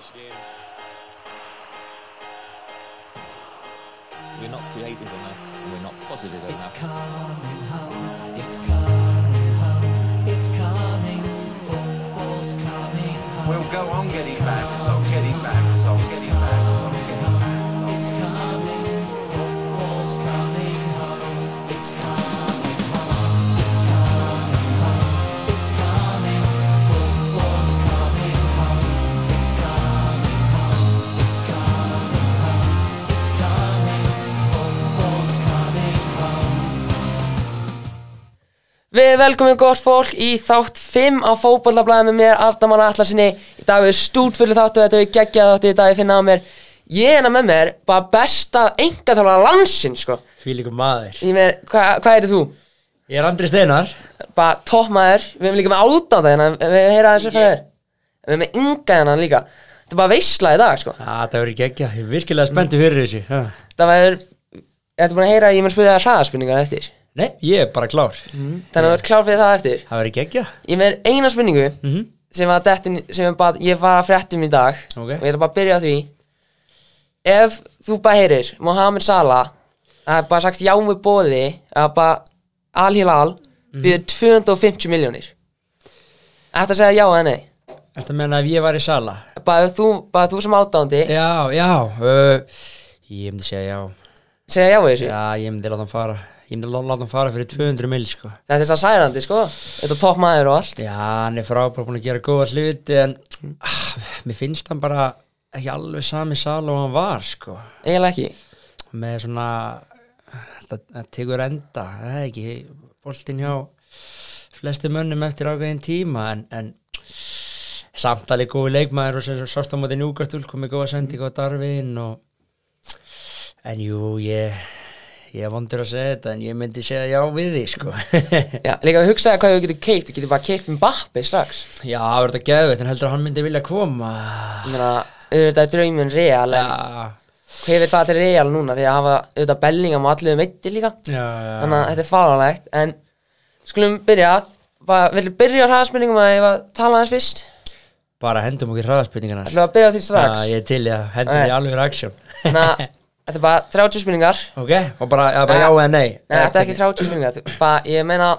this game. We're not creative enough, and we're not positive It's enough. coming home, it's coming home, it's coming, football's coming home. We'll go on getting back, on getting back, Við velkomum gott fólk í þátt 5 á fótbollablaði með mér, Arnamann Atlasinni Í dag er fyrir þáttu, þetta er geggjað þáttu í dag ég finna á mér. Ég er með mér, bara besta engaþála landsin, sko. Fílíkur maður. Ég með, hvað hva er þú? Ég er Andri Steinar. Bara toppmaður, við erum líka með átanda hérna, við heyra aðeins yeah. fyrir Við erum með ynga hérna líka. Þetta er bara veisla í dag, sko. Já, það verður geggja, ég er virkilega spenntið fyrir þessu. Ha. Það var, að að Nei, ég er bara klár. Þannig að þú ert klár fyrir það eftir? Það verður geggja Ég með eina spurningu Mhm. sem var dettin, sem bara, ég var að fréttum í dag. Ok. og ég ætla bara að byrja á því. Ef þú bara heyrir Mohamed Salah er bara sagt já með bóði að bara Al-Hilal Mhm. byrði 250 miljónir Þetta segja já eða nei? Þetta menna ef ég var í sala bara þú, bara þú sem átándi Já, já uh, Ég myndi segja já. Segja já við þessu? Já, ég myndi láta hann fara Ég myndi lá- láta hann fara fyrir 200 mil sko. Þetta er svo særandi sko. Þetta er topp maður og allt. Já, hann er frábær búin að gera góða hluti En ah, mér finnst hann bara ekki alveg sami sala og hann var sko. Eiginlega ekki. Með svona það tekur enda Það er ekki boltinn hjá Flesti mönnum eftir ákveðin tíma En, en samt alveg góði leikmaður og sem sást á móti njúkastúl komið góða sending á Darvin og en jú, ég ég er vondur að segja þetta en ég myndi segja já við því sko. Já, líka við hugsaði hvað við getum keipt við getum bara keipt Mbappi strax. Já, það verður þetta geðveitt en heldur að hann myndi vilja koma. Ég meina, auðvitað er draumin real en já, hver vil það til real núna því að hafa auðvitað Bellingham og allir um eittir líka. Já, þannig að þetta er fáralegt en skulum byrja. Villu byrja á hraðspurningum að ég var að tala aðeins fyrst? Bara hendum okkur hraðaspurningarnar. Ætlum við að byrja á því strax? Já, ég er til að hendum því alveg í aksjón þannig að þetta er bara 30 spurningar. Ok, og bara, ja, bara já eða nei. Nei, þetta er ekki 30 spurningar. Þú- bara, ég meina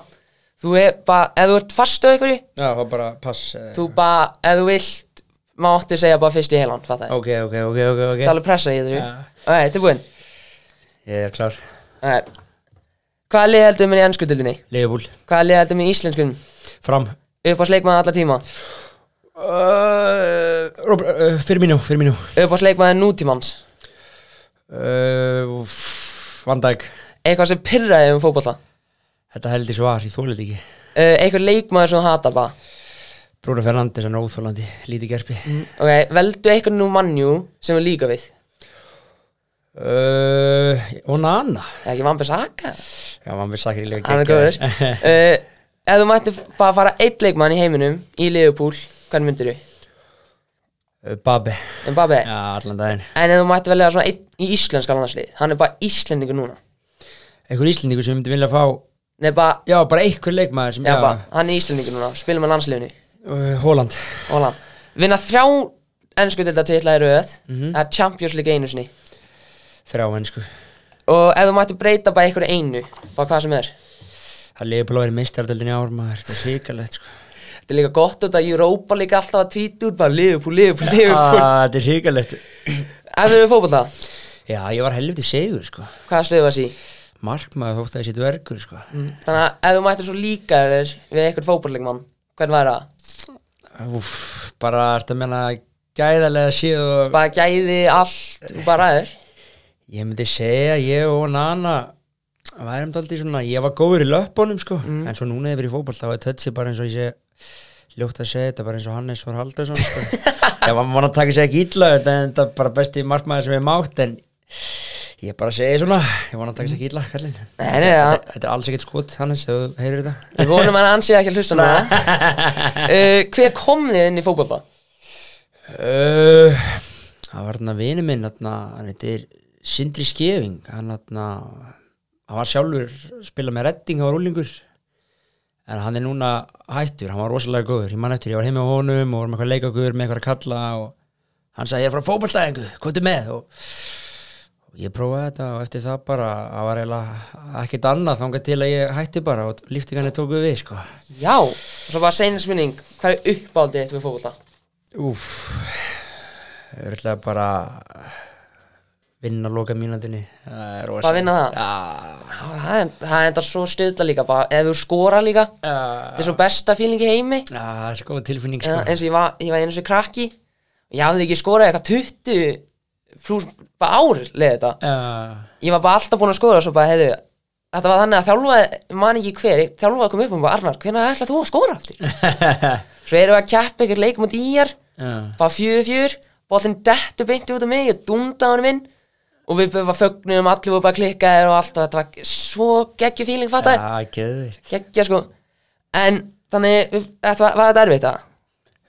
þú er bara, ef þú ert fast á einhverju já, og bara pass eh, þú bara, ef þú vilt máttu segja bara fyrst í heiland, fattar ég. Ok, ok, ok, ok, ok. Það er alveg pressa í þessu. Já. ok, tilbúin. Ég er klár. Ok hvaða lið heldur mér í ennskutildinni? Leifbúl, hvaða lið heldur mér í íslenskunum? fram. Upp á sleikmaði alla tíma? Uh, Robert, uh, fyrir mínu upp á sleikmaði nútímans uh, Van Dijk. Eitthvað sem pyrraði um fótbolta? Þetta held ég svar, ég þólið ekki. Uh, eitthvað leikmaður sem þú hatar bara? Bruno Fernandes er óþólandi, lítið gerpi. Ok, veldu eitthvað nú mannjú sem við líka við. Uh, Og Nana. Eða ekki Vambi Saka Já, mann vil sakir líka hann er góður. Ef þú mætti bara fara eitt leikmann í heiminum í Liverpool, hvern myndir þú? Babi Mbappe Já, allan daginn. En ef þú mætti velja svona einn í íslenska landslið hann er bara íslendingur núna. Einhver íslendingur sem myndi vilja fá Nei, bara, Já, bara einhver leikmaður sem já, bara, hann er íslendingur núna spilum með landsliðinu. Uh, Holland Holland vinna þrjá ennsku til þetta í röð Mhm. það er Champions League einu sinni. Þrjá ennsku og ef þú mætti breyta bara einhverju einu bara hvað sem er. Það liður bara að vera meistardöldin í ár maður Þetta er hrikalegt sko þetta er líka gott þetta Europa líka alltaf að tvíta út bara Liverpool, Liverpool ah, Þetta er hrikalegt. Ef þú eru fótbolta, Já, ég var helviti segur sko. Hvaða stöðu var sí Markmaður þótt að þessi dvergur sko. Þannig að ef þú mættir svo líka þér við eitthvað fótbollleikmann, hvern væri það? Úf, bara að menna gæðarlega séð og bara gæði allt, þú bara ræður ég myndi segja ég og Nana værum daldið svona, ég var góður í löppunum sko, en svo núna yfir í fótboll þá er tötsi bara eins og ég sé ljótt að segja þetta bara eins og Hannes Haldarsson sko. ég var mann að taka sér ekki illa þetta en þetta er bara besti markmaður sem ég mátt en ég bara segi svona ég var að taka sér ekki illa Nei, nei, þetta, hann- þetta er alls ekkert skot Hannes, ef þú heyrir þetta. Við vonum að hann sé ekki að hlusta uh, hver kom þið inn í fótbolta? Uh, það var þarna vini minn þarna, hann heitir Sindri Skeving hann, þarna, hann var sjálfur að spila með redding, hann var úlingur en hann er núna hættur, hann var rosalega góður. Ég man eftir, ég var heim á honum og var með eitthvað leikagur með eitthvað að kalla og hann sagði ég er frá fótballstæðingu, hvað er með. Og, og ég prófaði þetta og eftir það bara, það var eiginlega ekkert annað þangað til að ég hætti bara og líftingarnir tóku við sko. Já, og svo bara seinast minning Hvað er uppáldið þitt við fótbolta? Úf, örgulega bara vinna loka mínandinni Bara vinna það? Já, Já, Það það er enda svo stuðla líka bara, Ef þú skora líka. Já, Þetta er svo besta feeling í heimi. Já, það er svo góð tilfinning sko. eins og ég var, ég var einu sem krakki. Og ég hafði ekki skorað eitthvað 20 pluss bara ár leið þetta. Já, ég var bara alltaf búin að skora og svo bara hefðu þetta var þannig að þjálfaði, man ekki hver þjálfaði kom upp og bara Arnar, hvernig ætla þú að skora aftur? Svo erum við að keppa ykkur leikum út í já, bara fjögur fjör, boltinn dettu beinti út af mig, ég dundaði hann minn og við bara fögnum, allir voru bara klikkaðir og allt og þetta var svo geggju feeling fattaði, já, geðvitt geggja sko. En þannig, við- þetta var, var þetta erfitt það?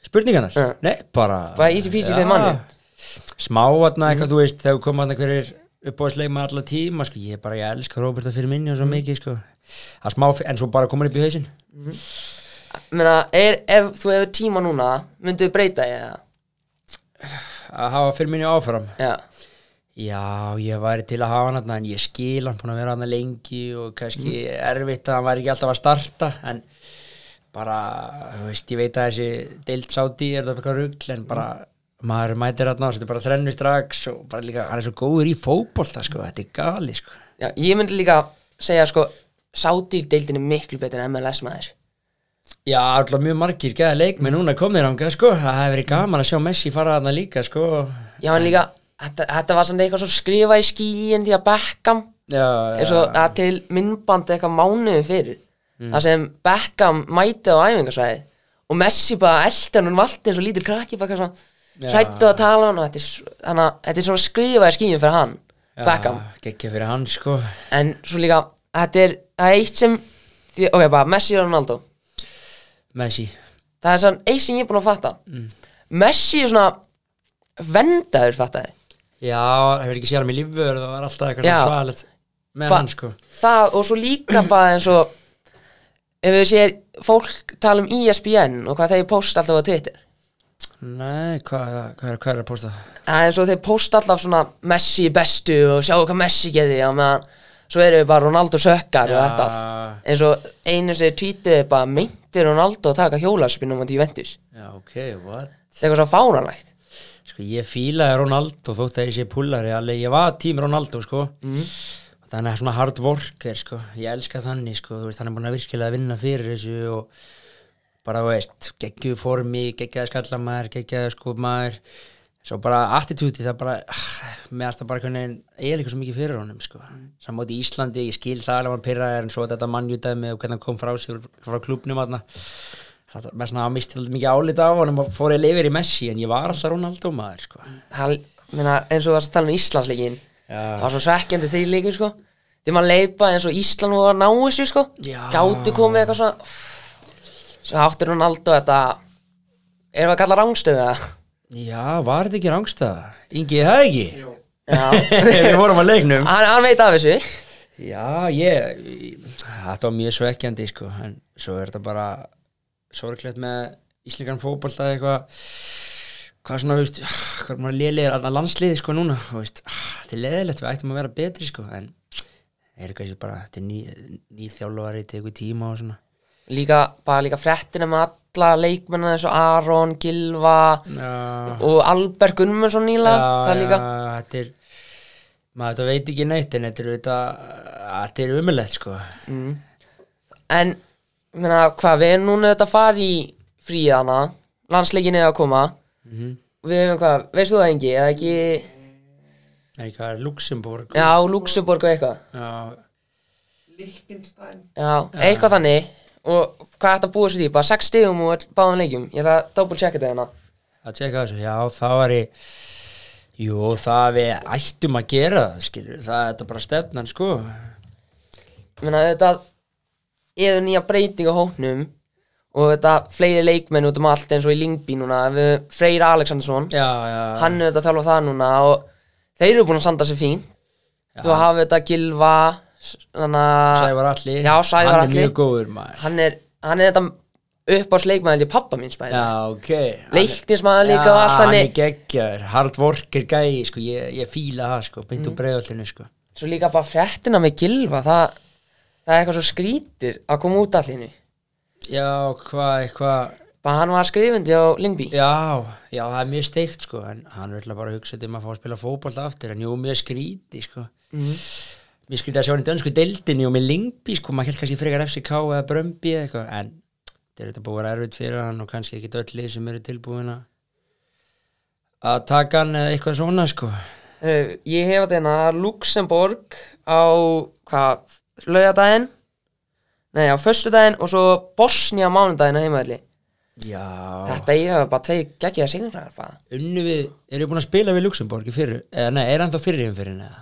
Spurningarnar? Já. Nei, bara Bara easy peasy fyrir manni. Smá aðna eitthvað, þú veist, þegar koma aðna hverjir uppáðsleik með alla tíma, sko, ég bara, ég elska Róberta fyrir minni og svo mikið, sko. Það er smá, en svo bara komur upp í hausinn. Meina, er, ef þú hefur tíma núna myndu þú breyta ég eða? að hafa fyrir minni áfram? Já, Já, ég væri til að hafa hann en ég skil hann að vera hann lengi og kannski erfitt að hann væri ekki alltaf að starta en bara, þú veist, ég veit að þessi deilt sáti er það eitthvað rugl en bara maður mætir hann og þetta er bara þrennu strax og bara líka, hann er svo góður í fótbolta sko, þetta er gali sko. Já, ég myndi líka segja sko Sátíf-deildin er miklu betur en MLS maður. Já, alltaf mjög margir geða leikmenn núna komið ranga sko, það hefur verið gaman að sjá Messi fara þarna líka sko. Já, en líka, þetta, þetta var samt eitthvað svo skrifa í skíin því að Beckham Já, eins og að til myndbandi eitthvað mánuði fyrir það sem Beckham mæti á æfingarsvæði og Messi bara hann um allt eins og lítil krakki bara Já. svona hrættu að tala hann og þetta er, er svona skrifa í skíin fyrir hann Beckham. Gekkja fyrir hann sko. En svo líka, þetta er eitt sem, því, ok, bara Messi og Ronaldo. Messi. Það er svona eitt sem ég er búin að fatta. Messi er svona vendaður fattaði Já, hefur ekki séð hann með lífur það var alltaf eitthvað svalet með hann sko. Það og svo líka bara eins og ef við sér fólk tala um E ESPN og hvað þeir posta alltaf á Twitter. Nei, hvað, hvað, er, hvað er að posta? það er eins og þeir posta alltaf svona Messi bestu og sjáu hvað Messi geði á meðan svo eru við bara Ronaldo sökkar og þetta allt. Eins og einu sem tweetið bara meinti Ronaldo að taka hjólarspinnum á Juventus? Já, ok, what? það er eitthvað svo fáranlegt Sko, ég fílaði Ronaldo þótt að ég sé pullari alveg, ég var tím Ronaldo, sko. Mm. Þannig að svona hard worker, sko. Ég elska þannig, sko, veist, hann er búin að virkilega vinna fyrir þessu og bara, veist, geggjuð formi, geggjaði skallamæður, geggjaði sko maður. Svo bara attitúti, það bara, ah, meðast það bara hvernig ég er líka svo mikið fyrir honum, sko. Sammóti í Íslandi, ég skil það alveg hann pyrraði en svo þetta mannjútaði og hvernig hann kom frá frá klubnum aðna Það með svona að misti alltaf mikið álita af honum og fór ég lifir í Messi en ég var alltaf Ronaldo maður sko. það meina, eins og það að tala um Íslandsleikin Já. það var svo svekkjandi þeir leikin sko þegar maður leipa eins og Ísland voru að ná þessu sko Já. gátu komið eitthvað svona svo áttur Ronaldo þetta erum við að kalla rángstöðu það Já, var þetta ekki rángstæða? Ingi, það ekki? já Við vorum að leiknum hann, hann veit af þessu Já, ég Þetta var mjög svekkjandi sko en svo er þetta bara sorglegt með íslengan fótbolta eitthvað. Hvað svona, veist, hvað er maður lélegir að landsliði sko núna, veist þetta er leðilegt, við ættum að vera betri sko en það er sem bara, þetta er ný, ný þjálfari, tegur tíma og svona. Líka, bara líka fréttina með alla leikmennar eins og Aron, Gilva Já, og Albert Gunnmundsson nýla það er líka þetta er maður veit ekki neitt en þetta er þetta, er umulegt sko. En, meina, hvað, við erum núna þetta að fara í fríðana landsleikin er að koma. Mhm. við hefum hvað, veist þú það engi eða ekki, ekki hvað er Luxemburg já, Luxemburg og eitthvað. Já, já, eitthvað þannig. Og hvað ætti að búa sér í, bara 6 stigum og öll- báðum leikjum, ég ætla að double checka þetta hérna. Að tjekka þessu, já það var í jú það við ættum að gera það skilur, það er þetta bara stefnan sko. Meina, þetta er nýja breyting á hóknum og þetta fleiri leikmenn út um allt eins og í Lingby núna. Freyr Alexandersson. Já, já, hann er þetta að þjálfa það núna og þeir eru búin að standa sér fín þú hafa þetta Gilva Sævar Alli Já, hann er mjög góður maður. Hann er, hann er þetta uppáðs leikmaður í pappa mín spæði Já, ok. Leiknismaður líka og allt hann er þannig geggjar, hard worker gæi sko, ég, ég fíla það sko, beint úr breiðallinu sko. Svo líka bara fréttina með Gilva það, það er eitthvað svo skrítir að koma út allir Já, hvað, eitthvað Bara hann var skrifundi á Lingby Já, já, það er mjög steikt sko en hann vil bara hugsa þetta um að fá að spila fótboll aftur en jú, mjög skríti sko. Mhm. Mér skríti að sjá hann í dönsku deildinni og með Lingby sko, maður held kannski frekar FCK eða Brömbi eða eitthvað en þetta er þetta búið að vera erfitt fyrir hann og kannski ekki öll lið sem eru tilbúin að taka hann eða eitthvað svona sko. Ég hefa þetta Luxemburg á hvað, laugardaginn. Nei, á föstudaginn og svo Bosnia mánudaginn á heimaðli Já. Þetta er bara tvei geggjaða sigrar bara. Unnu við, eru búin að spila við Luxemburg í fyrir, eða nei, er hann þá fyrir um fyrir eða?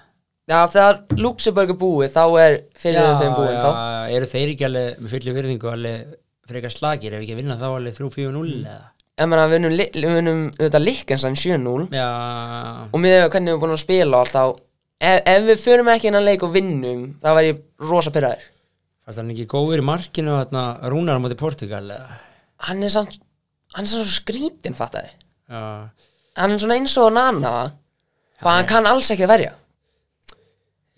Já, þegar Luxemburg er búið þá er fyrir þeim búin já, þá eru þeir ekki alveg með fulli virðingu alveg frekar slagir ef ekki að vinna þá alveg 3-4-0 eða? Ég meina, við unum, li- við unum auðvitað Lichtenstein 7-0 Já, og með hvernig við erum búin að spila og allt þá ef, ef við förum ekki innan leik og vinnum þá var ég rosa pyrraður fannst hann ekki góður í markinu þarna rúnar á móti Portugal eða? Hann er samt hann er samt svo skrítinn, fattaði. Já, Hann er svona eins og Nana bara hann kann alls ekki að verja.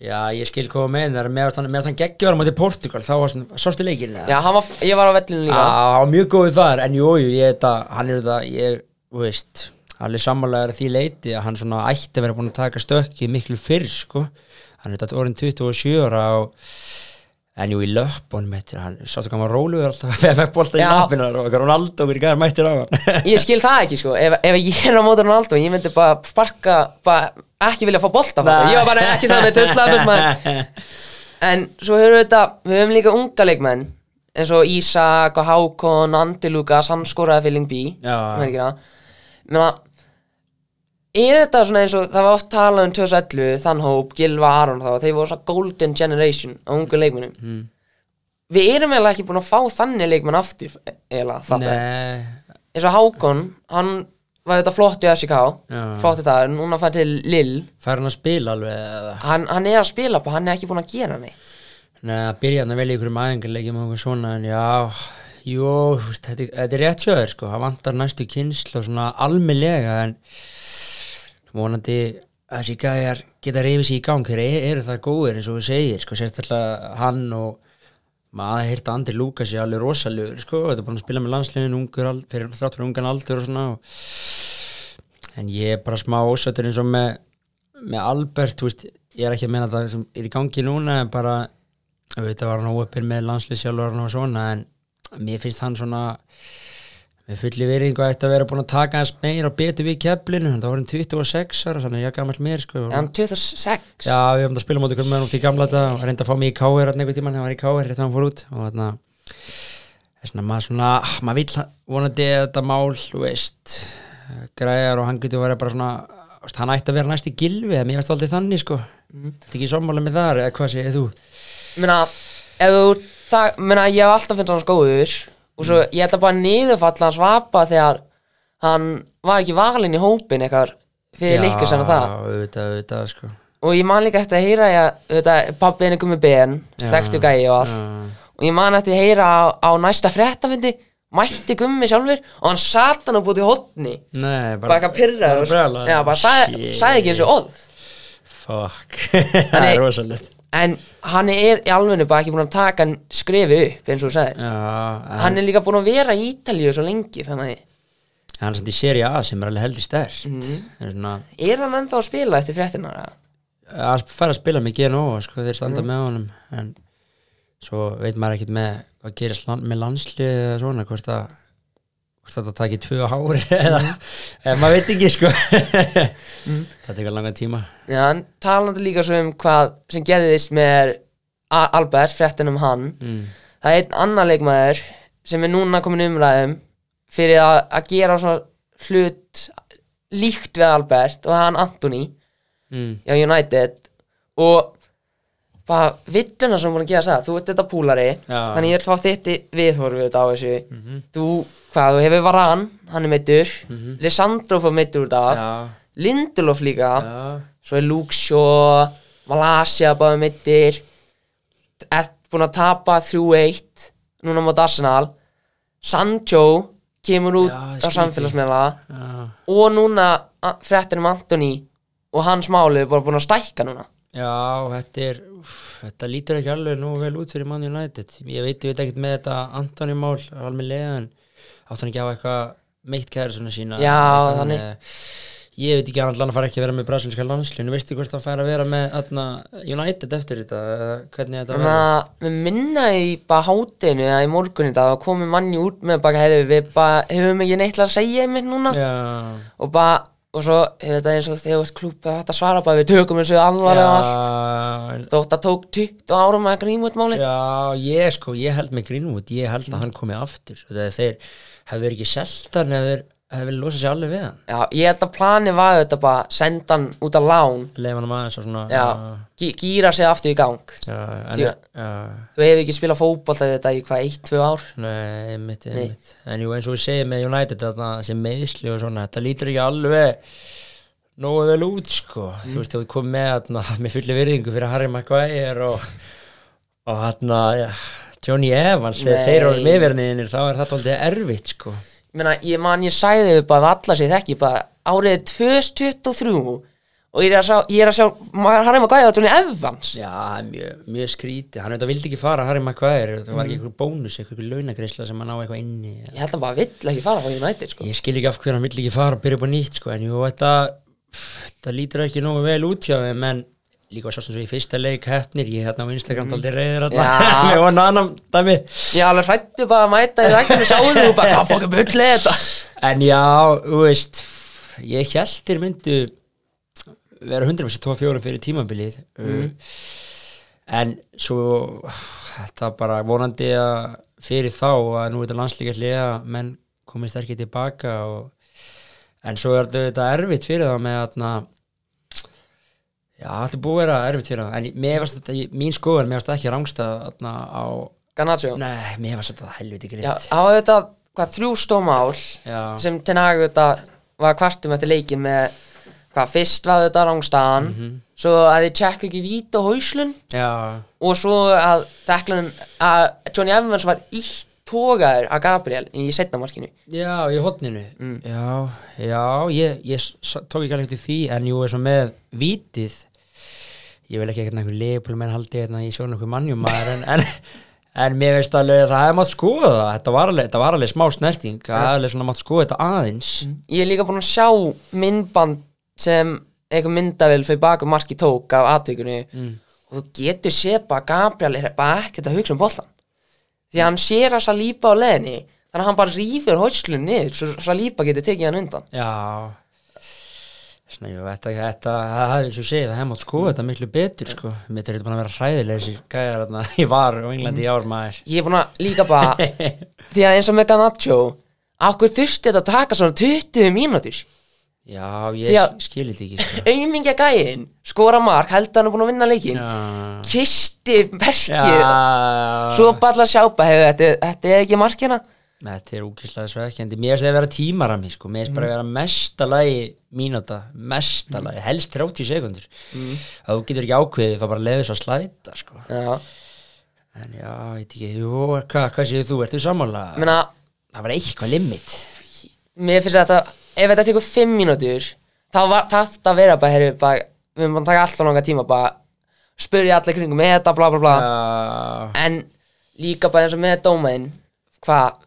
Já, ég skil koma með þar með að hann geggjör á móti Portugal þá var svona, leikinn eða? Já, var, ég var á vellinu líka. Já, mjög góður þar, en jú, jú, ég þetta, hann er þetta, ég, þú veist, alveg sammálaður að því leiti að hann svona ætti að vera búin að taka stökki miklu fyrr, sko, hann er þetta orðin 27 ára og, en jú, í löpunum, þetta, hann, sástu hvað var róluður alltaf, fekk bolta í lapinar og Ronaldo fyrir gæðar mættir á hann. Ég skil það ekki, sko Ef, ef ég er á móti Ronaldo, ég myndi bara sparka bara ekki vilja fá bolta Nei. Ég var bara ekki saman með tulla En svo höfum við þetta Við höfum líka unga leikmenn eins og Ísak og Hákon, Andi Lukas hann Lingby Já. Menna, er þetta svona eins og það var oft talað um 2011, þann hóp, Gilva Aron þá, þeir voru svona golden generation á ungu leikmennum Mm. Við erum eiginlega ekki búin að fá þannig leikmenn aftur eiginlega, fattar Nei, eins og Hákon, hann var þetta flott í FCK, flott í dag núna fær til Lill, fær hann að spila alveg, hann, hann er að spila på, hann er ekki búin að gera neitt. Nei, að byrja hann að velja ykkur um aðengarleikjum og eitthvað svona, en já, jú, þetta, þetta er rétt sjöður, sko, það vantar næstu kynslu og svona almennlega, en vonandi að þessi gæjar geta reyfið sér í gang, þeir eru, eru það góðir eins og við segir, sko, sérstaklega hann og maður heyrta Andri Lúkas er alveg rosalegur, sko, þetta er búin að spila með ald- fyrir þráttur ungan aldur og svona, og, en ég er bara smá ósættur eins og með, með Albert, veist, ég er ekki að meina það sem er í gangi núna, en bara auðvitað var hann óöppin með landslýsjálfur og svona en mér finnst hann svona með fulli veringu ætti að vera búin að taka hans meir og betur við keflinu það var hann 26 ára, þannig að ég gammal mér sko. hann 26 já, við höfum að spila móti hvernig með hann út í gamla þetta og reynda að fá mig í káir einhvern tímann, það var í káir rétt að hann fór út. Og þarna þess vegna maður svona, ah, maður vill vonandi að þetta mál, veist græjar og hann getur verið bara svona hann ætti að vera næst í gilvi en mér veist aldrei þannig sko. Þetta er ekki? Meina, ef þú það, meina, ég hef alltaf finnst hann góður og svo ég bara að niðurfalla hans vapa þegar hann var ekki valinn í hópin eitthvað fyrir líka sem það. auðvitað, auðvitað, sko. Og ég man líka eftir að heyra ég, pappi henni gummi ben, þekktu gæi og allt. Já. og ég man eftir að heyra á, á næsta fréttafindi mætti gummi sjálfur og hann sat hann upp út í hotni Nei, bara eitthvað pyrraður bara brjálaður. já, bara sagði, sagði ekki eins og orð. Fuck, það er rosalegt en hann er í alvegnu bara ekki búin að taka hann skrefi upp eins og þú sagði Já, en hann er líka búin að vera í Ítalíu svo lengi þannig hann er samt í seri A sem er alveg heldur stert er svona er hann ennþá að spila eftir fréttina að fara að spila með GNO sko, þeir standa Mhm. með honum en svo veit maður ekkert með hvað gerist land, með landslið eða svona hvort að þetta taki tvö ári eða, eða maður veit ekki sko. Það tekur langa tíma. Já, hann talandi líka svo um hvað sem gerðist með Albert, fréttin um hann. Mm. það er einn annar leikmaður sem er núna komin umræðum fyrir að, gera svona hlut líkt við Albert og hann Antoni Mm. hjá United. Og bara villuna sem er búin að gera það þú ert þetta púlari Já. þannig ég vil fá þitt viðhorfið þetta á þessu. Þú, hvað, þú hefur Varan hann er meittur, mm -hmm. Lissandro fór meittur út af, Lindelof líka. Já, svo er Shaw Malasia báði meittir er búin að tapa 3-1 núna mot Arsenal. Sancho kemur út Já, á samfélagsmiðla. Og núna a- fréttin um Antoni og hans máli er bara búin að stækka núna. Já þetta er þetta lítur ekki alveg nú vel út fyrir Man United. Ég veit, ég veit ekkert með þetta Antoni mál alveg lega en átt hann ekki að hafa eitthvað meitt kæri svona sína? Já, þannig. með, ég veit ekki hann allan að fara ekki að vera með brasilíska landslinu veistu hvort hann fær að vera með atna, United eftir þetta? Hvernig þetta að við minna í bara hátinu eða í morgun í dag að komi manni út með bara hefur við bara hefum ekki neitt að segja einmitt núna? Já, og bara og svo hefur þetta eins og þegar þú ert klúpið þetta svara bara við tökum þessu alvarlega og allt. Þótt að tók 20 árum að út málið. Já, ég sko, ég held með Greenwood ég held að hann komi aftur. Þegar þeir hefur verið ekki seltan þeir hefur verið losað sér alveg við hann. Já, ég held að plani var þetta bara senda hann út af lán. Leif hann aðeins og svona Já, gí- gíra sig aftur í gang. Já, en, Því já, að- Þú hefur ekki spilað fótbolta við þetta í hvað, 1-2 ár? Nei, einmitt, Nei. einmitt. En jú, eins og við segjum með United þarna, sem meðsli og svona, þetta lítur ekki alveg nógu vel út sko. Þú veist, þú komið með þarna, með fulli virðingu fyrir Harry Maguire og og hann ja, Johnny Evans, þegar Nei. þeir eru meðverðinir þá er þetta aldrei erfitt sko meina, ég man ég sæði bara ef alla sér þekki bara árið 2023 og ég er að sjá, ég er að sjá að gæða á Johnny Evans Já, mjög, mjög skrítið Hann veit að vildi ekki fara Harry Maguire Það var ekki eitthvað bónus, eitthvað launagreisla sem hann á eitthvað inni Ég held að hann bara vill ekki fara á United sko. Ég skil ekki af hverju hann vill ekki fara og byrja upp á nýtt sko. En jú, þetta Þetta lítur ekki nógu vel út hjá þeim En líka svo sem svo í fyrsta leik hefnir Ég hérna á Instagram mm. aldrei reyður Já. Með hann annan dæmi Ég alveg hrættu bara að mæta í ræktinu sjáðu og bara, hvað fokkum bullið þetta En já, þú veist Ég held þér myndu vera 100% 2-4 fyrir tímabilið mm. en svo þetta bara vonandi að fyrir þá að nú er þetta landslíka hliða menn komið sterkir tilbaka og, en svo er þetta erfitt fyrir það með að já, þetta er búið að vera erfitt fyrir það en mér varst þetta, mín skoðan, mér varst ekki rángsta þarna á, Garnaccio nei, mér varst þetta helviti Já, gritt það var þetta, hvað, þrjú stómál já, sem Ten Hag þetta var kvartum eftir leikin með hvað, fyrst var þetta rángstaðan svo að þið tjekka ekki vít og hauslun já, og svo að Declan, að Johnny Evans var ítt tógaður að Gabriel í setna markinu. Já, í hotninu Já, já, ég, ég tók ekki alveg eftir því en jú, eins og með vítið ég vil ekki eitthvað einhver leifbúl menn haldi hérna í svona einhver mannjum en, en, en mér veist alveg að það hefði mátt skoða það. Þetta var alveg, þetta var alveg smá snerting það hefði alveg svona mátt skoða þetta aðeins. Ég er líka búin að sjá myndband sem eitthvað myndavel fyrir baka marki tók af atvikunni. Og þú getur séð bara að Gabriel er bara ekkert að hugsa um boltan því að hann sér að Saliba á leðinni þannig að hann bara rífur hauslun niður svo Saliba getur tekið hann undan. Já Svona, jú, þetta, þetta, það hefði svo segið það hefði mátt skoða þetta miklu betur sko. Mér er þetta búin að vera hræðilega þessi gæjar þarna í var og Englandi í ár maður. Ég er búin að líka bara því að eins og með Garnaccio okkur þurfti þetta að taka svona 20 mínútur? Já, ég skilir þetta ekki sko. Aumingja gæinn, skora mark held að hann er búin að vinna leikin Já. Kisti verkið. Svo bara að sjápa hefur þetta, þetta er ekki markina Þetta er úkislega svekkjandi. Mér finnst það að vera tímarami sko. Mér finnst bara að vera mesta lagi mínúta, mesta lagi, helst 30 sekundur mm. að þú getur ekki ákveðið þá bara leiður svo að slæta sko. Já, en já, ég veit ekki, jú, hvað, hvað séu þú, ertu sammála? ég meina, Það var eitthvað limit. Mér finnst þetta ef þetta tekur 5 mínútur þá var þetta að vera bara, heyrðu, bara við erum búin að taka alltaf langa tíma bara spurja allir kringum með þetta, bla bla bla. Já, en líka bara eins og með dómainn hvað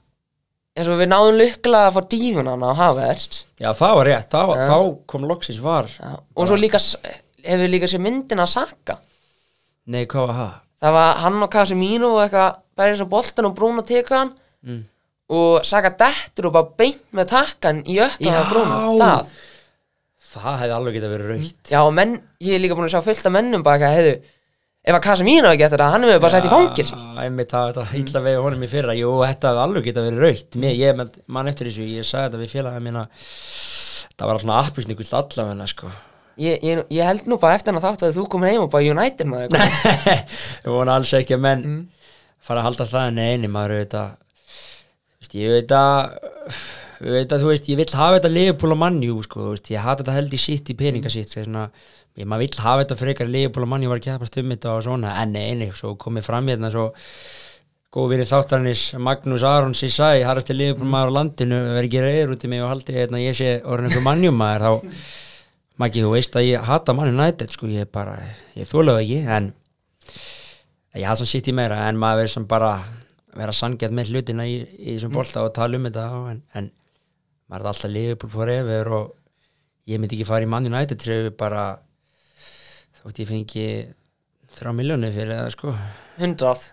eins og við náðum lukkulega að fá dífunan á Havert já, það var rétt þá, þá kom loksins var Já, og svo líka hefur líka sér myndin að Saka. Nei, hvað var það? það var hann og Casemiro og eitthvað bara eins og boltan og Bruno tekur hann. Mm. og Saka dettur og bara beint með takkan í ökkan Já. á Bruno. Það, Það hefði alveg getað verið raukt já og menn ég er líka búin að sjá fullt af mennum bara eitthvað heiðu ef að Casemiro ekki eftir það, hann hefur bara sett í fangir Já, einmitt það, þetta illa vegi honum í fyrra. Jú, þetta hefði alveg getað verið raukt Mér, ég man- man eftir þessu, ég sagði þetta við félagið mína. Það var svona appisningult allavegna, sko. Ég, ég, ég held nú bara eftir hann að þátt að þú komir heim og bara United maður. Ég vona alls ekki að menn fara að halda það. En eini maður ég veit að að þú veist, ég vill hafa þetta Liverpool og mannjú, sko, þú veist, ég hata þetta held í sitt í peninga sitt, þegar svona ég, maður vill hafa þetta frekar Liverpool og mannjú var að kjapast um þetta og svona, en nei, nei, svo komið fram hérna svo góð vinni þáttarnis Magnús Arons í sæ, harrasti liðbúr maður á landinu verið ekki reyður út í mig og haldi hérna, ég sé orðin einhver mannjum maður þá, Maggi, þú veist að ég hata mann United, sko, ég bara ég þólaðu ekki, en ég hafði svona sitt í meira, en maður verið sem bara vera sangjart með hlutina í, í þessum bolta og tala um þetta en, en maður er alltaf liðbúr forever og ég myndi ekki fara í mann United til við bara þótt ég fengi þrjá miljónu fyrir það, sko. 100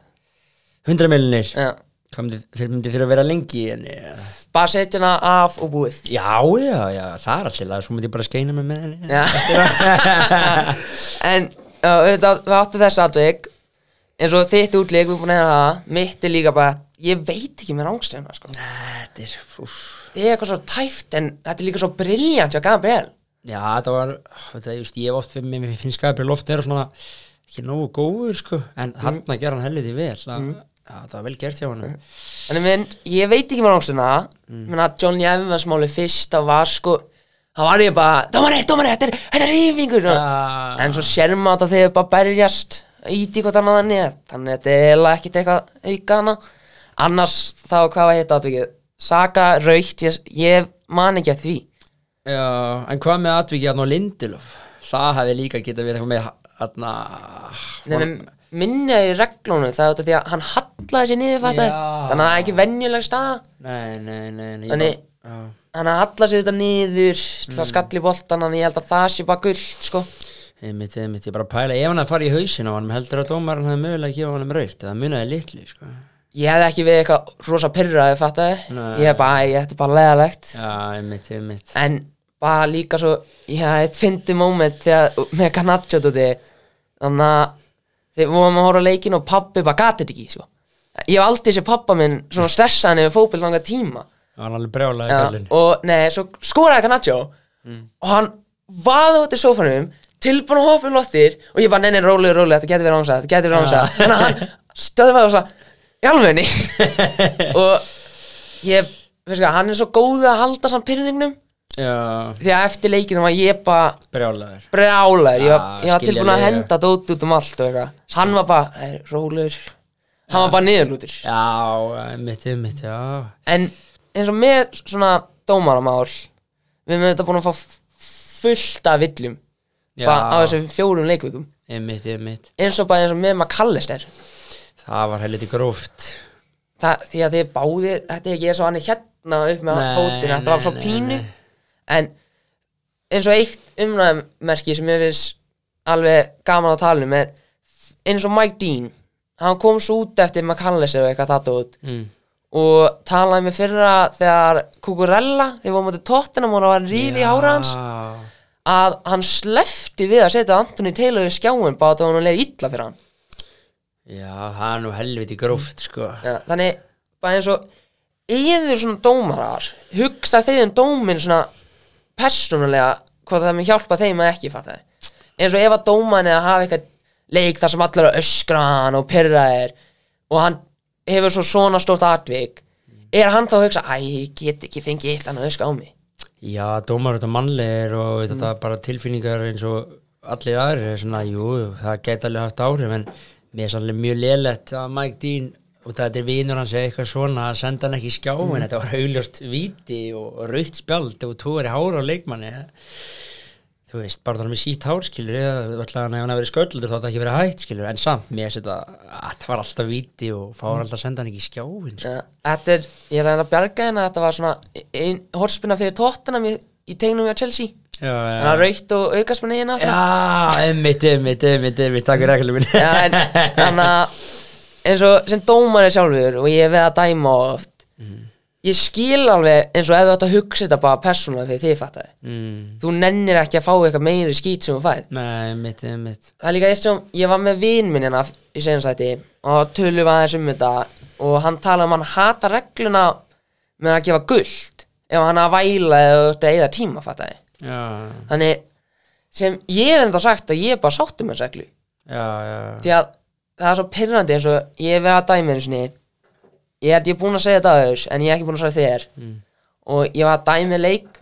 100 miljonir Já. Hvað myndi, þeir myndi þurfa að vera lengi en, ja. Bara setja hana af og búið. Já, já, já, það er alltaf Svo myndi ég bara skeina mig með henni. En auðvitað, við áttum þess aðvik eins og þitt útlík, við erum búin að hefða það. Mitt er líka bara, ég veit ekki með rángstegna sko. Þetta er, þetta er eitthvað svo tæft en þetta er líka svo briljant hjá Gabriel. Já, það var, þetta, ég hef oft fyrir mig, mér finnst Gabriel oft vera svona ekki nógu góður, sko en hann að gera hann helviti vel það, já, það var vel gert hjá hann En ég, minn, ég veit ekki með rángstegna mm. að Johnny Evans máli fyrst það var sko, það var ég bara dómari, dómari, þetta er, er yfingur Já. en svo sér maður þetta þegar bara berjast íti hvort annað þannig að þetta er ekkit eitthvað auka hana. Annars þá hvað var hitt atvikið Saga raukt, ég, ég man ekki eftir því. Já, en hvað með atvikið hann á Lindilof? Það hefði líka getað verið eitthvað með hann Nefnum minni í reglunum það er af því að hann hallaði sér niður fattar þannig að það er ekki venjuleg stað Nei, nei, nei, nei Þannig- já. hann hallaði sér þetta niður til að skalli boltan en ég held að það sé bara gull sko. Einmitt, einmitt, ég bara að pæla, ef hann að fara í hausin á hann heldur að dómarinn hefði mögulega að gefa hann um raukt eða munaði litli, sko ég hefði ekki við eitthvað rosa pyrraði fattaði. Ég er bara, ég er bara leðalegt Já, einmitt, einmitt. En bara líka svo ég hef eitt fyndi moment þegar með Garnaccio tóti þannig að þegar við vorum að horfa á leikin og pappi bara gatið ekki sko. ég hef aldrei sér pappa minn svona stressaðan yfir fótbill langa tíma. Það var alveg brjálaði ja, kallinn og nei, svo skoraði Garnaccio. Og hann vaði út í sófanum tilbúin að hoppa um loftir og ég bara, nei, nei, rólega, rólega, þetta getur verið ánsað þetta getur verið ánsað þannig að hann stöðvaði og svo í alvegni og ég, veist hvað, hann er svo góð að halda samt pyrringnum Já, því að eftir leikinu var ég bara brjálaður. brjálæður, ég, var- Já, ég var tilbúin að skiljanlega. henda dót út um allt og eitthvað. Hann var bara, "Hey, rólegur. Hann var bara niðurlútur. Já, einmitt, einmitt, já. En eins og með svona dómaramál við erum þetta búin að fá fullt af villum Já, bara á þessum fjórum leikvikum. Einmitt, einmitt. Eins og bara eins og með McAllister Það var helviti gróft. Það, því að þið báðir, þetta er ekki eins og hann er hérna upp með Nei, fótinn, þetta var svo pínu. en eins og eitt umræðmerki sem ég finnst alveg gaman að tala um er eins og Mike Dean. Hann kom svo út eftir McAllister og eitthvað það út. Mm. og talaði með fyrra þegar Kukurella, þegar voru mútið tóttina og það var rífi í hára hans að hann slefti við að setja Anthony Taylor í skjáin bara að hann leiði illa fyrir hann Já, það er nú helviti gróft, sko. Ja, þannig bara eins og yfir svona dómarar hugsa þeir um dómin svona persónulega hvað það með hjálpa þeim að ekki fatta eins og ef að dóman eða hafa eitthvað leik þar sem að öskra hann og pyrra þér og hann hefur svo svona stórt atvik er hann þá að hugsa æ, ég get ekki fengið eitt annað öskra á mig? Já, dómar þetta mannlegir og mm. þetta bara tilfinningar eins og allir aðrir er svona, jú, það geta alveg haft áhrif en mér er sannlega mjög lélegt að Mike Dean og þetta er vinur hans eða eitthvað svona að senda hann ekki í skjáin þetta var augljóst viti og, rautt spjald og tóri hára á leikmanni. Þú veist, bara þannig með sítt hár skilur eða ætlaði hann ef hann hefði verið sköldur þá þetta ekki verið hægt skilur en samt, mér er þetta að það var alltaf viti og fáur alltaf að senda hann ekki í skjáin þetta er, ég er að bjarga hérna þetta var svona ein horspinna fyrir tóttina í, í tegnum við að Chelsea þannig að raukt og aukasminni hérna Já, einmitt, einmitt, einmitt, einmitt, takk fyrir reglum þannig að eins og sem dómari sjálfur og ég er við að dæma oft ég skil alveg eins og ef þú ætti að hugsa þetta bara persónulega þegar þið fattaði. Mm. þú nennir ekki að fá eitthvað meiri skít sem þú fæð Nei, einmitt, einmitt. Það er líka eitt sem, ég var með vin minn hérna í segjumsæti og tölum aðeins um þetta og hann talaði um hann hata regluna með að gefa gullt ef hann að væla eða eða tíma fattaði. Já, þannig sem ég er enda sagt að ég er bara sáttum með já því að það er svo pyrrandi eins og ég er við að dæmi einu sinni. Ég held ég er búinn að segja þetta aður en ég er ekki búinn að segja þér. Mm. og ég var að dæmi leik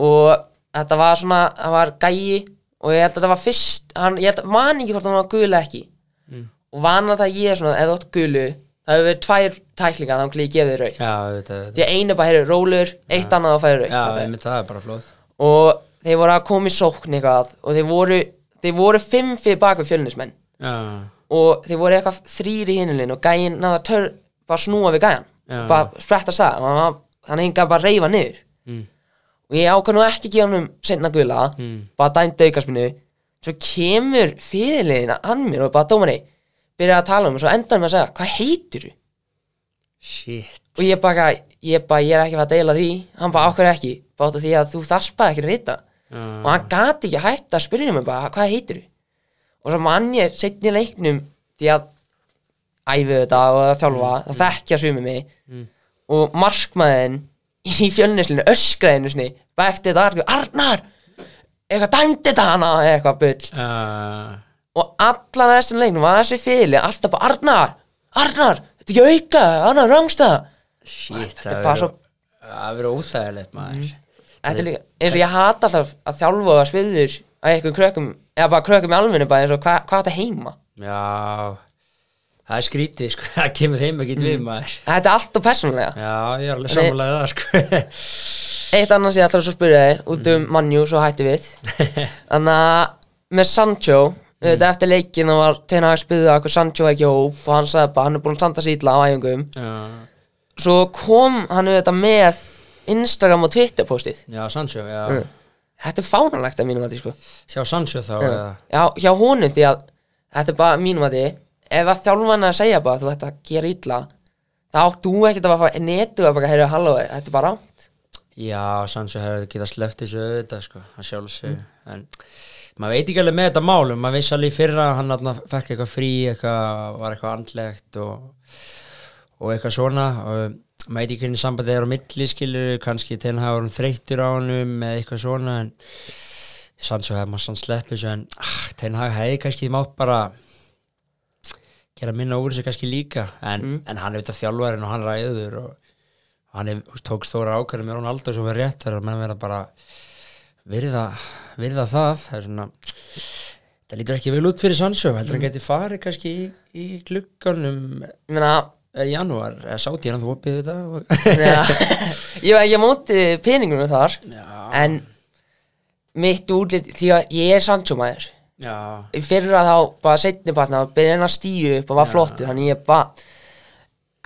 og þetta var svona, það var gæi og ég held að þetta var fyrst hann, ég held að man ekki hvort hann var gula ekki. Mm. og vana það ég er svona, þú átt gulu það hefur verið tvær tæklingar þannig að ég gefið þetta, því að einu bara heyrðu rólur, eitt annað að færi já, og þeir voru að koma í sókn eitthvað og þeir voru, þeir voru fimm fyrir bak við fjölnismenn. Já, og þeir voru eitthvað þrýri í hinulinn og gæinn náða tör bara snúa við gæjan. Já. bara spretta stað. Og hann, hann hengi bara að reyfa niður. Mm. og ég ákvað nú ekki að gefa hann um seinna gula. Mm. bara dæmt aukarsminu svo kemur fyrirliðina hann mér og bara dómari byrjaði að tala um og svo hann með að segja hvað heitir þú? shit. Og ég bara, ég bara, ég er ekki að að deila því. Hann bara, okkur ekki, út af því að þú bara ekki að vita. Já, og hann gati ekki hægt að spyrja mig bara, hvað heitir þú? og svo mann ég setni leiknum því að æfi þetta og að þjálfa, það þekkja sumi mig. Mm. og markmaðin í fjölnislinu öskraðinu sinni, bara eftir þetta aðeins, Arnar eitthvað dæmdi þetta hana eitthvað bull. Já, og allan þessum leiknum var þessi fyrirli alltaf bara Arnar, Arnar þetta er ekki auka, Arnar rángsta shit Þetta bara svo- Það verður óþægilegt maður. Þetta er líka, eins og ég hata alltaf að þjálfa og að sviður að eitthvað krökkum, eða bara krökkum í alvinu bara eins og hvað hva þetta heima. Já, það er skrítið sko, það kemur heim ekki við maður. Þetta er alltaf persónulega. Já, ég er alveg sammálaðið það sko. Eitt annars ég ætla að svo spyrja þig út um mannjú, svo hætti við. Þannig að með Sancho Þetta eftir leikin og var tegna að spyrja hvað Sancho var ekki hóp og hann sagði bara hann er búin að standa sýtla á æfingum. Já, Svo kom hann auðvitað með Instagram og Twitter postið. Já Sancho, já. Mm. Þetta er fánalegt að mínum að því sko. Sjá Sancho þá Já, eða? Já, hjá honum því að þetta er bara mínum að því ef að þjálfan að segja bara þú ætti að gera illa þá átt þú ekkert að fara netu að bara heyra halló, þetta er bara rámt Já, Sancho hefur getað sleppt þessu auðvitað sko, hann sjálfsög en maður veit ekki alveg með þetta mál maður veist alveg í fyrra að hann þarna fekk eitthvað frí eitthvað, var eitthvað andlegt og, og eitthvað svona veit ekki hvernig sambandið er á milli skilur, kannski til hann hann þreyttur á honum eða eitthvað svona en Sancho hefur maður sann sleppið en ah, hann hefði kannski mátt bara gera minna úr þessu kannski líka en, en hann er auðvitað þjálfarinn og hann ræður og hann er, tók stóra ákvæður með Ronaldo sem er rétt þar að menn vera bara virða, virða það það er svona það lítur ekki vel út fyrir Sancho heldur hann geti farið kannski í, í glugganum. Ég meina, janúar. Eða sátt ég hann þú opið þetta? Ég, ég móti peningunum þar já, en mitt útlit, því að ég er Sancho maður já, í fyrra þá bara setni að byrja að stíu upp og var flottur þannig ég bara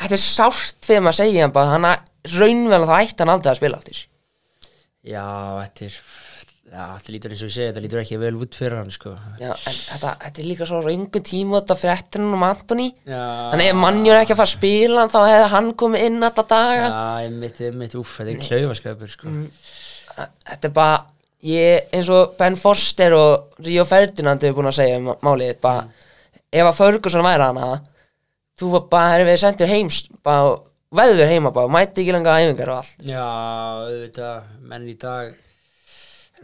þetta er sárt fyrir maður að segja hann bara hann að raunvel þá ætti hann aldrei að spila aftur. Já, þetta er þetta lítur eins og ég segi, þetta lítur ekki vel út fyrir hann sko. Já, en þetta, þetta er líka svo raungu tíma þetta fréttin um Antoni Þannig ef mannjur ekki að fara að spila þá hefði hann komið inn alltaf daga. Já, einmitt, einmitt, úff, þetta er klaufaskapur sko. Þetta er bara, ég, eins og Ben Foster og Rio Ferdinand hefur búin að segja um málið bara, ef að Ferguson væri hana þú var bara, erum við sendir heims bara, veður heima bara, mæti ekki lenga æfingar og allt. Já, auðvitað, menn í dag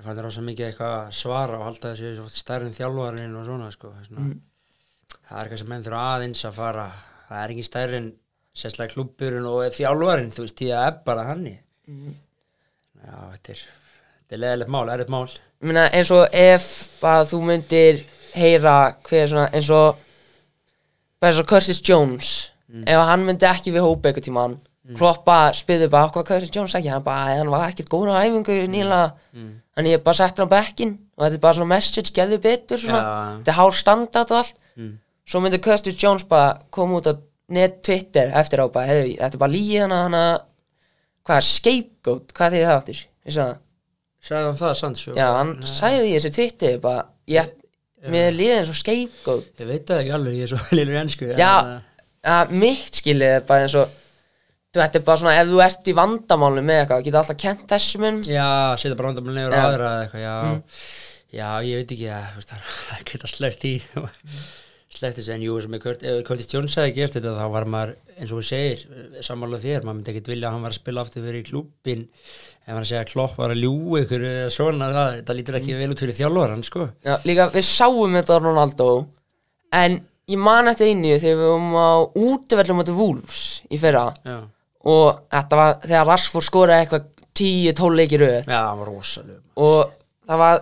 er fannir rosa mikið eitthvað að svara og halda stærri en þjálfarinn og svona, sko. Svona. Það er eitthvað sem menn þurfa aðeins að fara, það er ekki stærri en sérslega klubburinn og þjálfarinn, þú veist, því að er bara hannig. Já, þetta er, þetta er leðilegt mál, erfitt mál. Ég meina, eins og ef bara þú myndir heyra hver svona, eins og bara eins og Curtis Jones ef hann myndi ekki við hópa eitthvað tíma hann kloppa, spyðu bara hvað Curtis Jones ekki, hann bara, hann var ekkert góður á æfingu nýla, þannig ég bara setti hann á bekkin og þetta er bara svona message, geðu betur svona, Já. þetta er hár standart og allt. Svo myndi Curtis Jones bara koma út á net Twitter eftir á bara, hefði, þetta er bara lígi hana hana, hvað er scapegoat, hvað þið það áttir, ég sagði það. Sæði hann það, Sancho? Já, hann sagði því í þessu Twitter bara, ég, mér líði eins og scapegoat. Ég veit það ekki alveg, ég er svo lillur í ennsku. Já, að mitt skilið er bara eins og þetta er bara svona, ef þú ert í vandamálu með eitthvað, getur alltaf kent þessum mun Já, setja bara vandamál nefnir á aðra eða eitthvað, já. Já, ég veit ekki, já, þú veist, það geta sleppt í sleppt þessu, en jú, sem ég Kurt, ef Curtis Jones hefði gert þetta, þá var maður eins og þú segir, sammála þér maður myndi ekkert vilja að hann var að spila aftur fyrir í klúbbin ef hann að segja að Klopp var að ljú ykkur eða svona, það, það lítur ekki vel út fyrir þjálfaran, sko. Já, líka við sáum þetta við og þetta var þegar Rashford skoraði eitthvað 10-12 leikir röð. Já hann var rosalega og það var,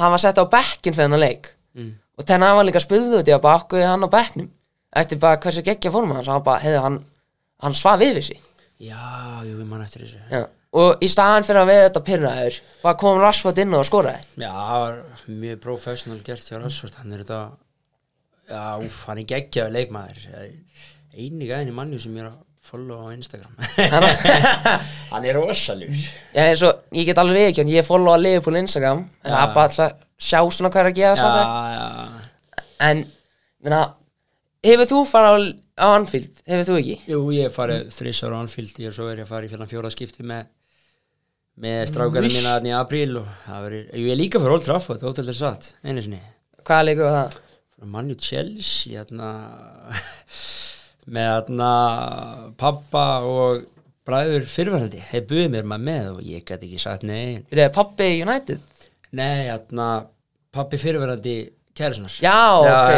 hann var sett á bekkin fyrir hennar leik. Mm. og tenna hann var líka spöðuð út í að bakkuði hann á bekknum? Eftir bara hversu geggja fórum hans hann hefði hann hann svaf yfir sig. Já, jú, ég man eftir þessu. Já. og í staðan fyrir að við þetta pyrraður bara kom Rashford inn og skoraði. Já, það var mjög professional gert hjá Rashford, hann er þetta Já, úf, hann er geggjaður leikmaður. Einu gæðin í manni sem ég er að follow á Instagram. Hann er rosalur eins og ég get alveg viðkjönd, ég follow að Liverpool Instagram en það er bara alltaf sjá svona hvað er að gera Já, svo já. En, minna hefur þú farið á, Anfield, hefur þú ekki? Jú, ég farið þrísar á Anfield og svo er ég í fyrir fjóra skipti með með strákarinn mína þarna í apríl og það verið, ég er líka fyrir Old Trafford, ótrúlega satt, einu sinni. Hvaða leikur var það? Manju Chelsea hérna, með hérna, pappa og bræður fyrirverandi þeir buðið mér maður með og ég gæti ekki sagt nei Er það pappi United? nei, hérna, pappi fyrirverandi kærisinnar Já, ok.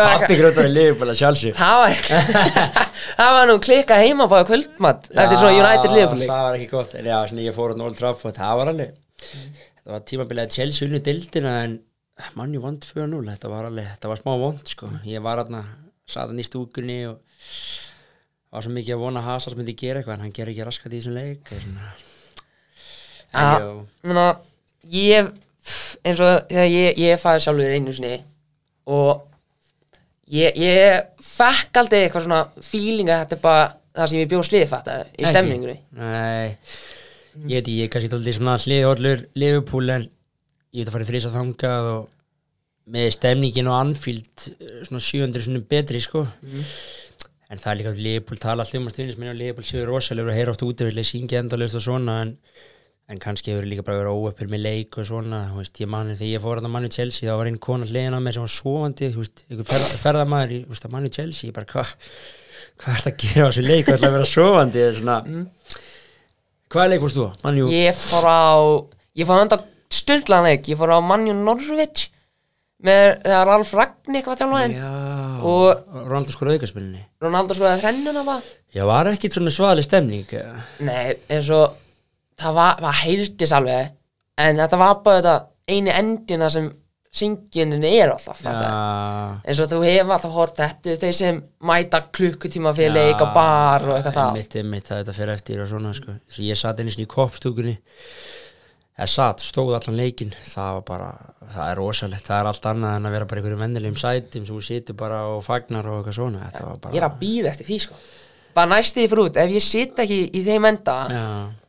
Pappi grótaði liðbúla sjálfsög Það var nú klikka heima á kvöldmatt eftir svona United leik. það var ekki gott, en já, svona ég fór á Old Trafford, það var alveg þetta var tímabilið Chelsea unni dildina en manni vant 4-0 þetta var alveg, þetta var smá vond sko. Ég var aðna, satt hann í stúkunni og var svo mikið að vona að Hazard myndi gera eitthvað en hann gerir ekki raskat í þessum leik já, Menna, ég eins og þegar ég, ég fæði sjálfur einu sinni og ég, ég fekk aldrei eitthvað svona feeling að þetta er bara það sem ég bjóð sliðið fatta í Ekki? stemmingunni Nei, ég veit ekki, ég er kannski tóldi svona hliðhóllur Liverpool en ég veit að fara í þrýsa þangað og með stemningin og Anfield eh, svona 700 svona betri sko. En það er líka að Liverpool tala alltaf um að stuðnismenn og Liverpool séu rosalegur og heyra oft útivillig syngja endalaust og svona en, en kannski hefur líka bara verið óöppur með leik og svona, þú veist, ég mani þegar ég fór að manni Chelsea, þá var einn kona hliðin á mér sem var svovandi, þú veist, einhver ferð, ferðamaður í, þú veist, að manni Chelsea, ég bara, hvað hvað er þetta að gera á þessu leik, hvað er að vera svovandi svona, hvað þegar Ralf Ragník var þjálfaðinn. Já, og- Ronaldo skor aukarspilni Ronaldo skoðaði þrennuna bara já, var ekki svona svali stemning? Nei, eins og það var, það heyrtis alveg en þetta var bara þetta eini endina sem syngjunin er alltaf eins og þú hefur alltaf hort þetta þeir sem mæta klukkutíma fyrir leik á bar og eitthvað það mitt, mitt, það þetta fyrir eftir og svona sko. Ég satt sinni í koppstúkunni satt, stóð allan leikin það var bara, það er rosalegt. Það er allt annað en að vera bara einhverjum vennilegum sætum sem þú situr bara og fagnar og eitthvað svona. Bara ég er að býða eftir því sko. Bara næstu því út, ef ég sitt ekki í þeim enda já,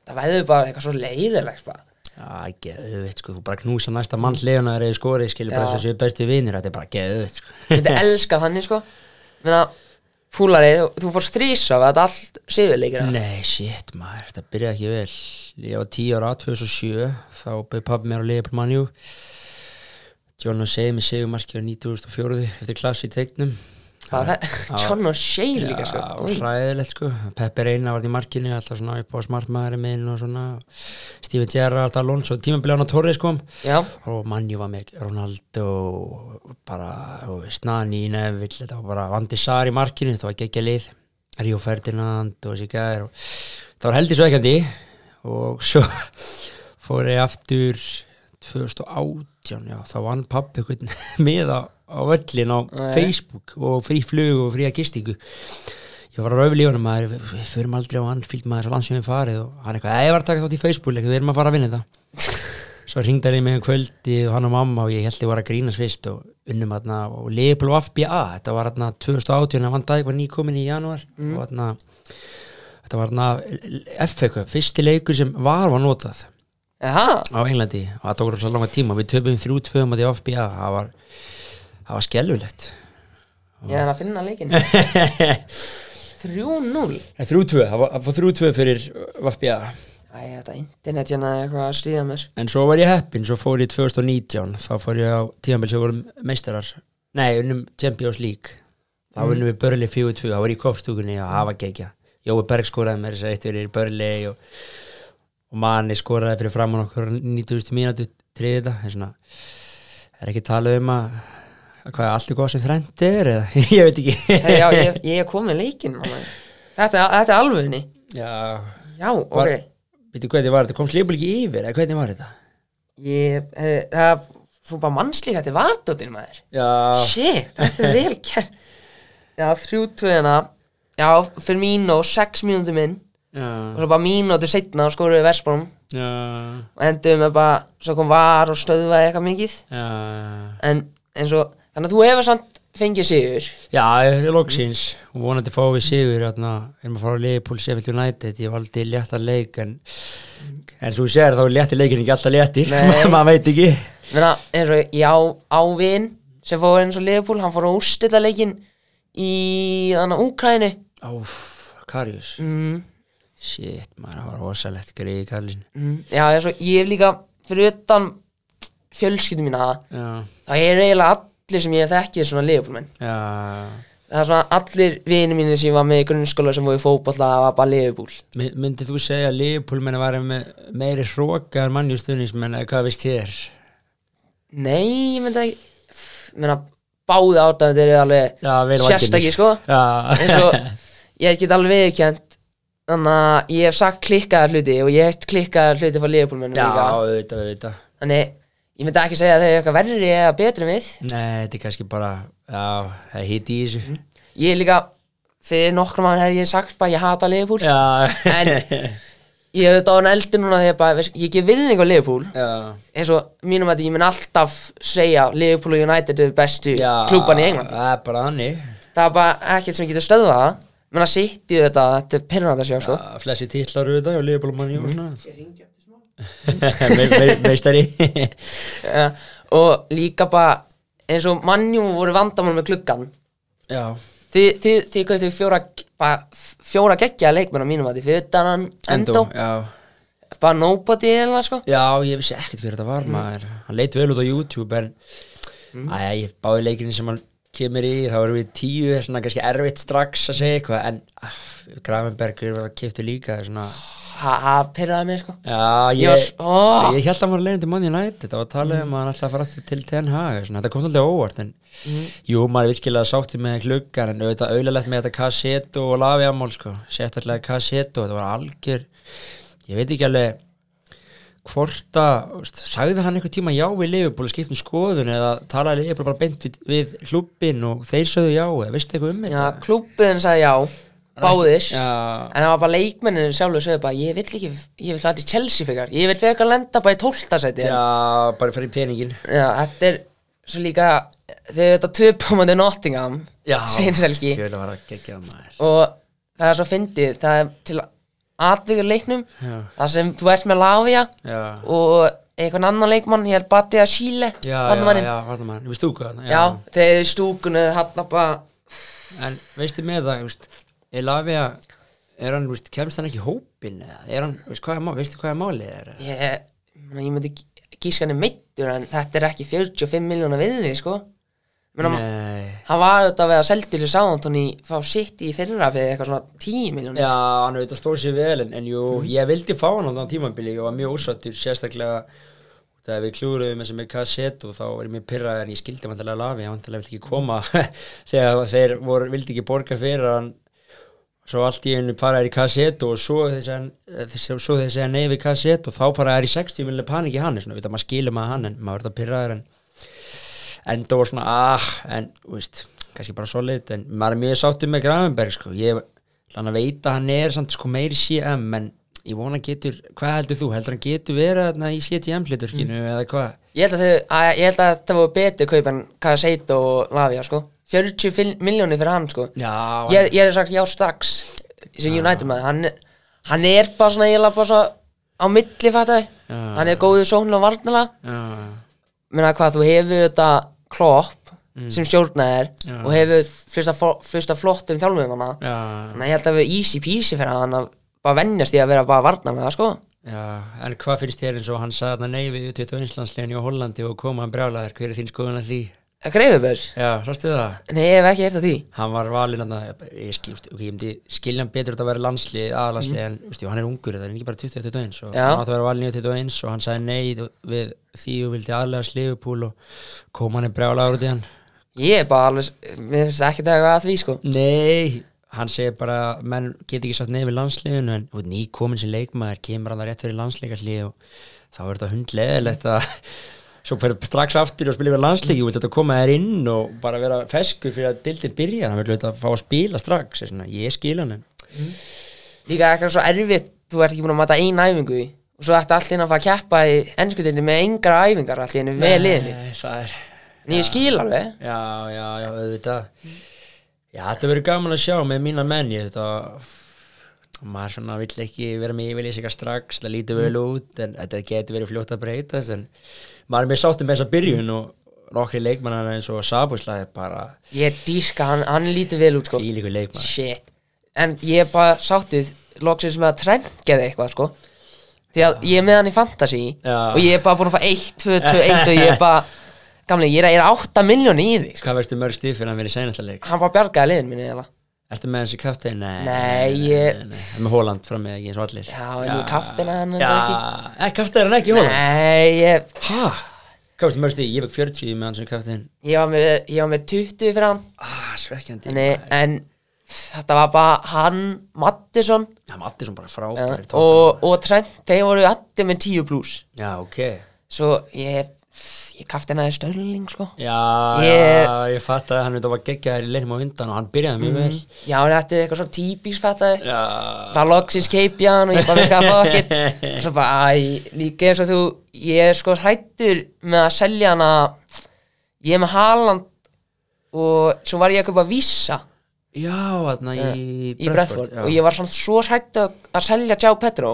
það verður bara eitthvað svo leiðilegt bara. Já, geðvitt sko, þú bara knúsa næsta mann hliðuna þegar þið skorið, skilur bara Já. þess að séu bestu vinir, þetta er bara geðvitt sko. þetta elskað þannig sko. Menna, fúlari, þú, fórst þrísa og þetta allt sigurleikir Nei, shit maður, þetta byrjaði ekki vel. Ég var 10 ára, 2007 þá byrði pabbi mér á manjú John O'Shea með segumarki á 2004 eftir klassi í tegnum John og Shay líka sko. Ræðilegt sko. Peppi Reina var í markinu, alltaf svona upp á smartmaðurinn minn og svona. Steven Gerrard, Alonso, tímabilið á Torres kom. Já, og Manju var með Ronaldo bara, þú veist, Nani, Neville þetta var bara Vandi Sar í markinu þetta var geggja lið, Ríó Ferdinand og þessi gæðir og það var heldur sveikandi og svo fór ég aftur 2018, já, þá vann pappi með á, völlin á Nei. Facebook og frí flug og fría gistingu. Ég var að rauði lífunum maður, við, við förum aldrei á Anfield maður að landsfjöfum farið og hann eitthvað, "Æ, ég var að taka þátt í Facebook við erum að fara að vinna þetta. Svo ringdaði ég mig um kvöldi og hann og mamma og ég held ég var að grínast fyrst og unnum þarna og Leopold FBA þetta var þarna 2018 að vandaði var nýkomin í janúar og þarna þetta var FA Cup, fyrsti leikur sem var var notað Jaha, á Englandi og það tókur svo langa tíma. Við töfum þrjú tvöum á því FBA það var, það var skellulegt ég er að finna leikin 3-0 þrjú tvö, það var, það var þrjú tvö fyrir FBA Æ, þetta internet hérna er eitthvað að stríða mér. En svo var ég heppinn, svo fór ég 2019 þá fór ég á tíðanbel sem vorum meistarar. Nei, unnum Champions League. Þá unnum við Börli 4-2 þá var ég í kopstúkunni og hafa gegja Jói Berg skoraði mér þess að eitt fyrir Börli og, og manni skoraði fyrir framann okkur 90. mínútu triði þetta er svona er ekki talað um að að hvað allt er góð sem þrænt er eða? Ég veit ekki. Hey, já, ég, ég er komið leikin þetta, þetta er alvegni já, Já, ok. Veitu hvernig var þetta, komst lífbúl ekki yfir eða hvernig var þetta? Ég, eh, það fór bara mannslík Þetta er vardóttir maður. Já, Shit, þetta er vel kær Já, þrjú tvöðina Já, fyrir mín og sex mínútur minn. Og Já, svo bara mínútur setna og skoruðu Versbrom já, og endur með bara, svo kom var og stöðvaði eitthvað mikið. Já. En eins og, þannig að þú hefur samt fengið sigur. Já, ég er loksins. Og vonandi fáum við sigur hérna, erum að fara að Liverpool Sheffield United. Ég valdi létta leik en en svo sér þá er létti leikin ekki alltaf léttir. Maður veit ekki. Menna, eins og ég á ávin sem fór eins og Liverpool, hann fór á úrstilla leikin í þannig Úkræni Óf, Karius. Mm, Shit, maður, það var rosalegt greið kallinn. Mm, Já, eins og ég hef líka fyrir utan fjölskyldum mína. Já, þá er eiginlega allir sem ég þekkið svona Liverpool menn. Já, það er svona allir vini mínir sem ég var með í grunnskóla sem voru í fótbolla var bara Liverpool. My- myndið þú segja að Liverpool menn að vera með meiri hróka en mannjú stuðnismenn eða hvað veist þér? Nei, ég myndi meina, báði áttafundir eru alveg Já, vel sérstakki sko. Já, eins og ég get alveg viðkjönd þannig að ég hef sagt klikkaðar hluti og ég hef klikkaðar hluti frá Liverpool mennum já, líka auðvitað, auðvitað. Þannig ég myndi ekki segja að þau eru eitthvað verri eða betri en við. Nei, þetta er kannski bara, já, það er hitt í þessu. Ég er líka fyrir nokkrum mann hef ég sagt bara ég hata Liverpool. Já, en ég hef þetta á en eldur núna þegar bara, veist, ég gef virðing á Liverpool. Já, eins og mínum að ég mun alltaf segja Liverpool og United eru bestu já klúban í England. Það er bara þannig. Það er bara ekkert sem getur stöðvað það. Menn að sitt í þetta, þetta er pyrrnað að sjá sko. Já, Flessi titlar auðvitað og Meistari. Ja, og líka bara eins og mannjú voru vandamál með klukkan Já, þið, þið, þið þau fjóra fjóra geggja leikmenn á mínum að þið utan hann Endo, Já, bara nobody eða sko. Já, ég vissi ekkert hver þetta var maður. Hann leit vel út á YouTube en Æja, ég báði leikinni sem hann kemur í þá erum við tíu, svona kannski erfitt strax að segja eitthvað en ah, Gravenbergur var kiptu líka svona það pyrraði mig sko. Já, Ég ég, var s- ó. ég held að hann var leiðin til manni nætti það var að tala um að hann að fara aftur til Ten Hag svona, þetta kom alltaf óvart en jú, maður virkilega sátti með kluggan en auðvitað auðvitað með þetta Kassetto og Laviamál sko, sérstaklega Kassetto þetta var algjör ég veit ekki alveg hvort að, sagði hann einhver tíma já við Liverpool að skipta um skoðun eða talaði Liverpool bara beint við, við klubbin og þeir sögðu já, eða veistu eitthvað um já, þetta? klúbbiðin sagði já báðir. Já, en það var bara leikmenninu sjálfur sögðu bara ég vill ekki, ég vill hætti Chelsea frekar. Ég vil frekar lenda bara í tóltasæti já, bara í peningin Já, þetta er svo líka þegar þetta töpumandi Nottingham Já, seinselgi vil að að og það er svo fyndið það er til atvíkur leiknum Já, það sem þú ert með Lavia og einhvern annan leikmann ég held Batia Chile Já, já, varnarmanninn. já, varnamann, við stúku þarna já, þeir eru í stúkunu hann bara En veistu með það, Elavia, er hann, veist, kemst hann ekki hópin eða, er hann, veist, hvað er mál, veistu hvað er málið er? ég, ég, myndi gíska hann er meittur en þetta er ekki 45 miljóna við því sko. Menna, hann var auðvitað að vera seldur í Sáðantón í fá sitt í fyrra fyrir eitthvað svona 10 miljónir já, hann veit að stóð sér vel, en, en jú, ég vildi fá hann á þann tímabili, ég var mjög ósattur, sérstaklega, þegar við klúruðum þessi með kassett og þá var ég mjög pyrraði en ég skildi vantilega lafi, ég vantilega vildi ekki koma. Þegar þeir voru, vildi ekki borga fyrir hann svo allt í einu fara þær í kassett og svo svo þeir segja nei við kassett og þá fara þær í 60 miljonar panik í hann svona, maður skilur maður hann en maður verður að pyrraður en enda var svona ah, en veist, kannski bara solid en maður er mjög sáttur með Gravenberg sko. ég hann að hann er samt sko meiri CM en ég vona getur, hvað heldur þú, heldur hann getur verið þarna í CTM hluturkinu eða hvað? Ég held að að, ég held að það voru betur kaup en Caseit og Lavia sko 40 miljónir fyrir hann sko. Já, Ég, ég hef sagt já strax sem United maður, hann, er- hann er bara svona, ég held bara svo á milli fattaði, hann er góður sókn og varnala, menna hvað þú hefur þetta klopp sem stjórnaðir og hefur fyrsta, fyrsta flottum þjálfum hana. Já, þannig að ég held að við easy peasy fyrir hann að bara vennjast í að vera bara varnala sko. Já en hvað finnst þér eins og hann sagði þarna nei við 21 landslegin í Hollandi og koma hann brjálaður, hver er þín skoðun að því Greiðubur, já, sástu það? Nei ég hef ekki að því. Hann var valinn hann ég, skil, skilja hann betur að vera landslið aðlandslið en veist, jú, hann er ungur það er ekki bara 20-21 og hann átti að vera valinn í 21 og hann sagði nei við því og vildi aðlega sliðupúl og kom hann er brjálaður út í hann. Ég er bara alveg, mér finnst ekki það að því sko. Nei, hann segir bara að menn get ekki satt nei við landsliðinu en þú veit, ný komin sem leikmaður kemur hann rétt fyrir landsleikaslið og þá er þetta hundleðilegt að svo fyrir strax aftur og spila yfir landsleiki, vilt þetta koma þér inn og bara vera feskur fyrir að dildin byrja hann vil þetta fá að spila strax. Svona, ég skil hann en líka eitthvað svo erfitt þú ert ekki búin að mata eina æfingu og svo ætti allt inn að fara að keppa í ennskutinu með engra æfingar allt í henni með er en ég skil alveg. Já, já, já, auðvitað. Já, þetta verður gaman að sjá með mína menn ég þetta maður svona vill ekki vera með yfirlýsingar strax það lítur vel út en þetta getur verið fljótt að breytast en maður er með sáttum með þessa byrjun og nokkri leikmannar eins og Sabusla er bara ég dýrska, hann, hann lítur vel út sko. Ílíku leikmann shit. En ég er bara sáttið loksins með að trend geði eitthvað sko. Því að ég er með hann í fantasy Já. og ég er bara búin að fá 1, 2, 2, 1 og ég er bara gamlega, ég er, ég er 8 miljóni í því sko. hvað veistu mörg stíf fyrir að vera í seinasta leik? Hann bara bjargaði liðin minni eða Ertu með þessi kaftin? Nei, Nei, ég- nei, nei. Með Hóland fram með ekki eins og allir Já, en ég kafteina hann Já, enda ekki Kaftin er hann ekki í Hóland? nei, ég, Hæ? Hvað veistu mörg stíf? Ég fekk 40 með hann sem kaftin ég, var með, ég var með 20 fyrir hann Ah, svekkjandi en, en þetta var bara hann, Mattisson Já, Mattisson bara ja, frábæri og, og Trent, þeir voru allir með 10 pluss Já, ok svo ég, ég kafteinaði Störling sko. Já, Ég- já, ég fatt að hann veit að var geggjaður í leiknum á undan og hann byrjaði mjög vel. Já, en þetta er eitthvað svo típís fattaði. Já, Það loksins keipja hann og ég bara að fá ekkert. Og svo bara, æ, líka eins og þú Ég er sko hrættur með að selja hana Ég er með Haaland Og svo var ég að kaupa Visa já, þarna í Í Brentford já. Og ég var samt svo hrættur að selja Joe Pedro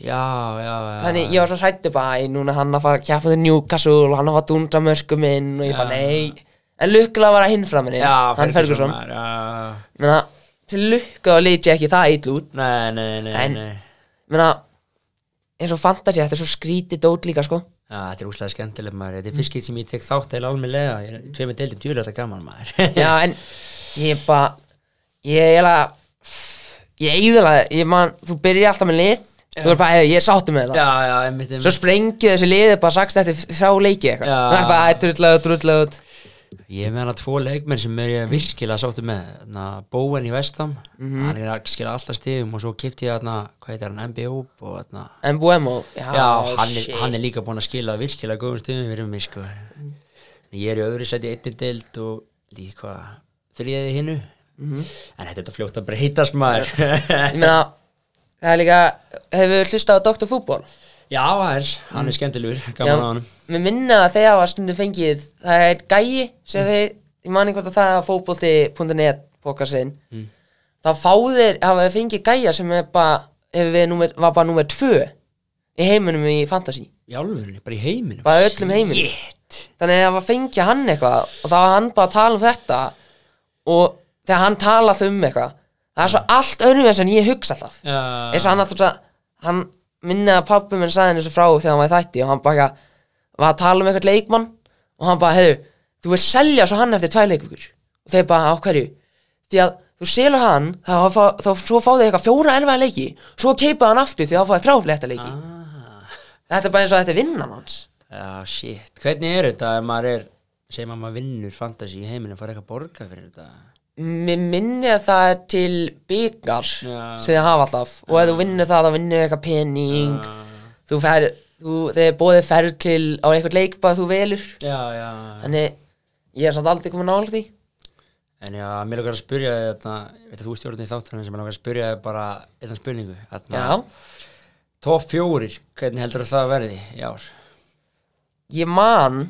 Já, já, já. Þannig ég var svo hrættur bara núna er hann að fara að kjæfa þau Newcastle Og hann að fara að dundra mörgum inn. Og ég bara, nei. En lukkulega var að hinn fram henni Hann Ferguson Já, Menna, til lukka og lít ég ekki það eitt út. Nei, nei, nei, En- nei. Menna, eins og fantasy, þetta er svo skrítið dót líka sko. Já, þetta er úslega skemmtileg maður. Þetta er fyrst sem ég tek þátt eða almennilega. Ég er tveimur deildum djúlega þetta gaman maður. Já, en ég bara Ég er að Ég eiginlega, ég man, þú byrja alltaf með lið Þú er bara, "Hey, ég er sáttu með það Já, já, einmitt, einmitt. Svo sprengið þessi lið bara sagst eftir þrjá leiki eitthvað. Það er bara, "Æ, drullega, drullega út Ég er með hana tvo leikmenn sem er ég virkilega sáttu með. Þarna, Bóen í Vestam Mhm. Hann er að skila alltaf stigum og svo kipti ég þarna, hvað heitir hann, MBO og þarna. En Buemo, já, Já, hann, er, er líka búinn að skila virkilega góðum stigum fyrir mig sko. Ég er í öðru seti einnig deild og líka hvað, þriðið hinnu Mhm. En þetta er fljótt að breytast maður. Ég meina, það er líka Hefur hlustað á Dr. Fútból Já, aðeins, hann er skemmtilegur, gaman á hann Mér minna að þeir hafa stundum fengið Það er gæi sem þeir Ég man ekki hvort að það er fótbolti.net Pókasinn Mm. þá fá þeir hafa þeir fengið gæja sem er bara, hefur við númer, var bara númer tvö í heiminum í fantasy. Í álfurinn, bara í heiminum? Bara öllum heiminum. Shit. þannig að það var fengið hann eitthvað og þá var hann bara að tala um þetta og þegar hann tala alltaf um eitthvað það er svo allt öðrum en ég hugsa alltaf eins og hann alltaf svo- hann minnið að pappi minn sagði henni svo frá þegar hann var í þætti og hann bara var að tala um eitthvað leikmann og hann bara, heiðu, þú vil selja svo hann eftir tvær leikvíkur og þeir bara, á hverju? Því að þú selur hann þá, þá, þá svo fá þið eitthvað fjóra erfaða leiki svo keipaði hann aftur því þá fáið þrjáflétta leiki. Ah, þetta er bara eins og þetta er vinnan hans. Já, shit. Hvernig er þetta ef maður er segjum að maður vinnur fantasy í heiminum fara eitthvað að borga fyrir þetta mér minni að það er til byggar Já. sem þið hafa alltaf. Og ef þú vinnur það þá vinnur eitthvað pening. Þú fer, þú, þeir bóðið ferð til á eitthvað leik bara þú velur. Þannig ég er samt aldrei komin nála því. En já, mér lókar að spyrja að þú stjórnir í þáttunum sem mér lókar að spyrja þig bara eitthvað spurningu Top fjórir, hvernig heldur það að verði í ár? ég man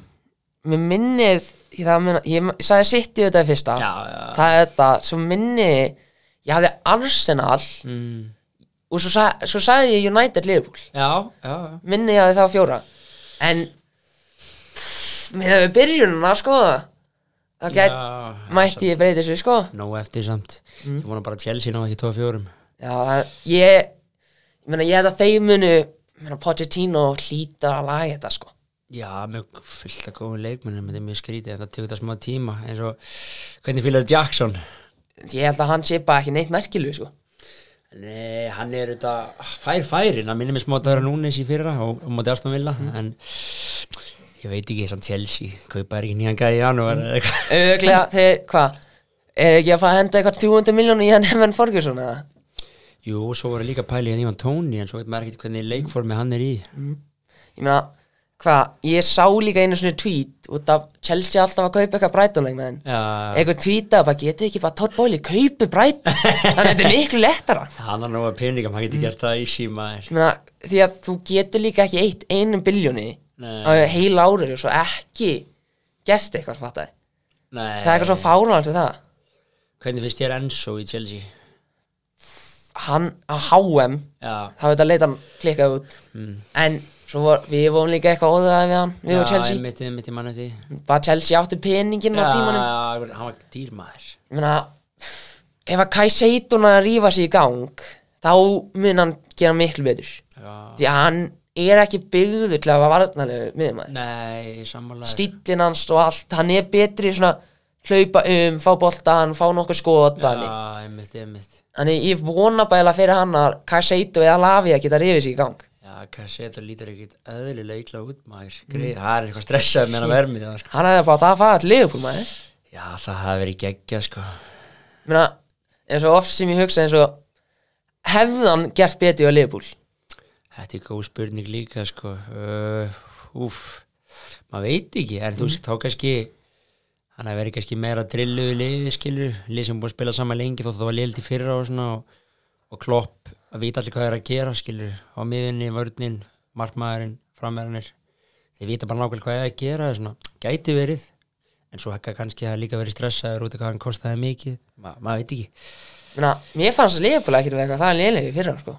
Mér minnið Ég, það, ég, sagði sitt í þetta fyrsta. Já, já. Það er þetta, svo minni Ég hafði Arsenal. Mm, Og svo, svo sagði ég United Liverpool. Já, já, já. Minni ég hafði þá fjóra. En Mér hefur byrjununa sko. Það gæt, Já, mætti ég breyti þessu sko. Nó eftir samt. Ég vona bara Chelsea ná ekki tóa fjórum. Já, það- ég Ég meina, ég held að þeir munu Ég meina, Pochettino hlýta að laga þetta sko Já, mjög fullt af góðum leikmennum þetta er mjög skrítið, en það tekur það smá tíma eins og, hvernig fylgur Jackson? Ég held að hann sé bara ekki neitt merkilu sko. Nei, hann er þetta fær færin, hann minnir mig smá að það er núnis í fyrra og, og móti Aston Villa en ég veit ekki, sann Chelsea kaupa er ekki nýjan gæði í janúar Öglega, þeir, hvað? Er ekki að fara að henda eitthvað 300 miljónu í hann Evan Ferguson eða? Jú, og svo voru líka pæli hann Ivan Tóni en svo veit maður ekkert hvernig leikformi hann er í. Ég meina, Hvað, ég sá líka einu svona tweet út af Chelsea alltaf að kaupa eitthvað Brighton-leik með henn Eitthvað tweetað bara, getur ekki bara Todd Boyle kaupi Brighton? Þannig að þetta er miklu lettara. Hann har nú að peningum, hann getur gert það í síma Ég meina, Því að þú getur líka ekki eitt einum biljóni á heila árið og svo ekki gert eitthvað fattar. Nei, Það er eitthvað svo fáránalegt við það. Hvernig finnst þér Enzo í Chelsea? Hann á HM þá veit að leita hann klikkað út. En vor, við vorum líka eitthvað óðaði við hann. Við og Chelsea, Mitt, mitt í mann eftir bara Chelsea áttu peningin á tímanum? Já, hann var dýrmaður. Ég meina ef að Kai Seitun að rífa sig í gang þá mun hann gera miklu betur. Já, því að hann er ekki byggður til að vera varnalegu miðumæður nei, sammála stíllinn hans og allt, hann er betri í svona hlaupa um, fá boltan, fá nokkuð skot Já, einmitt, einmitt. Þannig ég vona bara fyrir hann að Kai Seitun eða Lavi að geta rifið sig í gang Þetta lítur ekkit eðlilega illa út maður. Greið, það er eitthvað stressað með hann vermið það, sko. hann hefði bara að fara til liðupúl maður. Já, það hafi verið geggja sko. Meina, eins og oft sem ég hugsa eins og hefðan gert betur á liðbúl Þetta er góð spurning líka sko. Uh, Úf, maður veit ekki En þú veist, þá kannski Hann hafi verið kannski meira drilluðu liði skilur Lið sem búið að spila saman lengi þó það var liðlt í fyrra og svona og, og klopp að vita allir hvað er að gera skilur Á miðunni, vörnin, markmaðurinn, framverðinir Þeir vita bara nákvæmlega hvað er að gera svona, Gæti verið En svo hekka kannski að líka verið stressaður út af hvað hann kostaði mikið. Ma, Maður veit ekki. Meina, mér fannst liðbúl ekki vera eitthvað það er liðlega fyrir hann sko.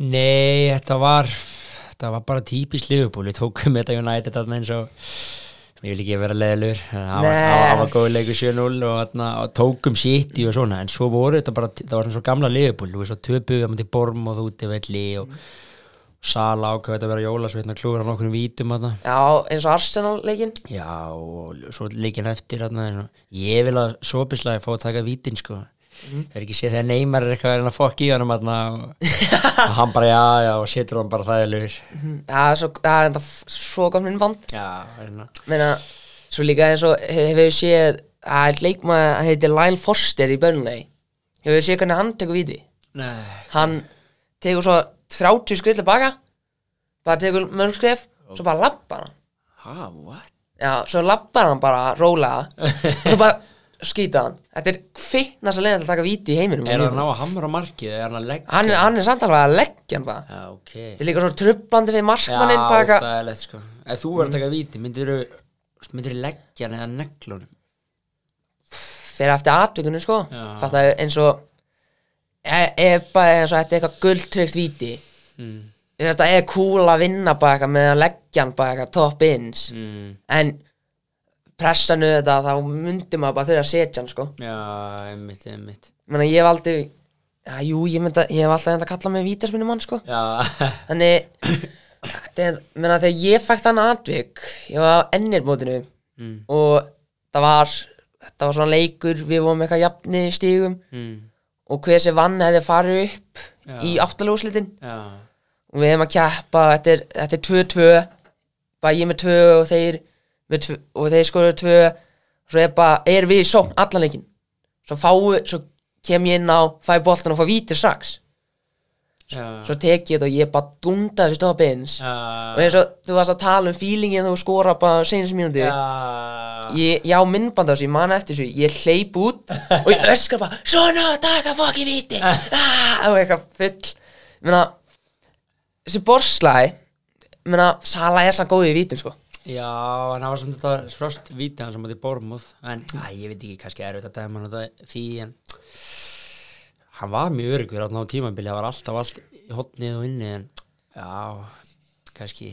Nei, þetta var þetta var bara típist við tókum þetta United þarna eins og ég vil ekki vera leðilur það var, það það góð leikur 7-0 og, og tókum City og svona en svo voru þetta bara, það var svona svo gamla Liverpool. Þú veist svo töpuðu að múti Borm og þú úti velli og Sala ákveði að vera jólasveitna klúður á nokkurinn vítum þarna. Já, eins og Arsenal leikin Já, og svo leikin eftir og- ég vil að sopislega fá að taka vítin sko Það er ekki séð þegar Neymar er eitthvað að að fokk í honum og, og hann bara já, já, og setur hann bara Það er svo, það er enda svo gott minnband Já, reyna Meina, svo líka eins og hefur við séð að leikmaður hann heitir Lyle Forster í Burnley. Hefur við séð hvernig hann tekur Nei, hann tekur svo 30 skrið tilbaka bara tekur mörg skrif svo bara lappar hann. Ha, what? Já, svo lappar hann bara rólega. Og svo bara skýta hann Þetta er kvittnast að leiða til að taka víti í heiminum Er hann á að hamra markið eða er hann að leggja? hann, er, hann er samt alveg að leggja hann bara Já, ok Þetta er líka svo trublandi við markmanninn Já, eitthvað- það er lett sko Ef þú verður að taka víti, myndir þú leggja hann eða neglunum? fyrir eftir atvikunum sko Já. Fattaðu, eins og e- ef bara eins og þetta er eitthvað guldtryggt víti Mm. þetta er cool að vinna bara eitthvað með að leggja hann bara eitthvað top ins Mm. en pressanu þetta þá myndi maður bara þurfa að setja hann sko Já, einmitt, einmitt Ég meina, ég hef aldrei Já, jú, ég, myndi, ég hef alltaf enda að kalla mig vítasminni mann sko Já, Þannig þetta er, meina, þegar ég fækt þannig atvik ég var á ennirmótinu mm. og það var þetta var svona leikur, við vorum eitthvað jafni í stígum Mm. og hver sem vann hefði farið upp Já. í áttalúslitin Já, og við hefum að keppa, þetta er þetta er 2-2 bara ég með 2 og þeir með 2 og þeir skoruðu 2 svo er bara, er við í sókn allan leikin svo fáu, svo kem ég inn á fæ boltan og fá vítir strax. Já. Svo tek ég þetta og ég bara dunda þessi stóða beins og eins og þú varst að tala um feelingin þegar þú skora bara senast mínúti ég, ég á myndband á þessu, ég man eftir þessu. Ég hleyp út og ég öskar bara svona, taka fokki viti ah, og eitthvað full. Borslæði meina, Sala er sann góð í vítum sko Já, en það var svona þetta frost víti hann sem átti Bormúð en æ, ég veit ekki, kannski er þetta dæma hann þetta því en hann var mjög öryggur á tímabili, það var alltaf allt í hotnið og inni en já, kannski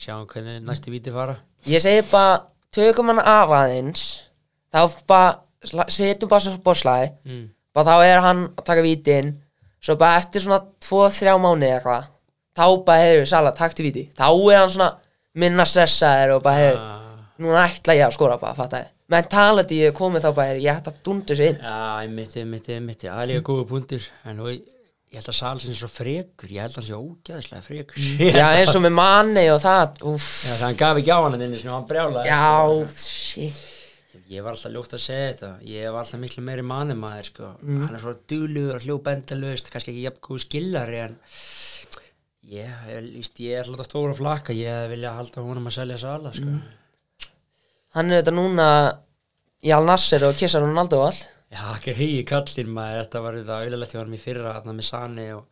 sjáum hvernig næstu víti fara ég segi bara, tökum hann af aðeins þá bara setjum bara svo borslæði mm. bara þá er hann að taka vítin svo bara eftir svona 2-3 mánuði eitthvað þá bara hefur Sala taktu víti þá er hann svona minna stressaður og bara hefur ah, núna ætla ég að skora bara, fattaði. Mentality er komið þá bara, ég ætla að dunda þessu inn. Já, einmitt, einmitt, einmitt. Það er líka góða punktur en nú, ég held að Salsin er svo frekur. Ég held að hann sé ógeðslega frekur. Já, eins og með manni og það úff, Já, það hann gaf ekki á hann inni sem hann brjálaði já, shit. Ég var alltaf ljótt að segja þetta. Ég var alltaf miklu meiri manni maður sko. Hann er svo duglugur og hljópa endalaust Kannski ekki jafn En Ég, ég, líst, ég er alltaf stóra flakka, ég vilja halda honum að selja sala, sko. Hann er þetta núna í Al Nasser og kissar Ronaldo og all Já, ekki hegi kallinn maður, þetta var þetta auðvitað hjá hann í fyrra, þarna með Sani og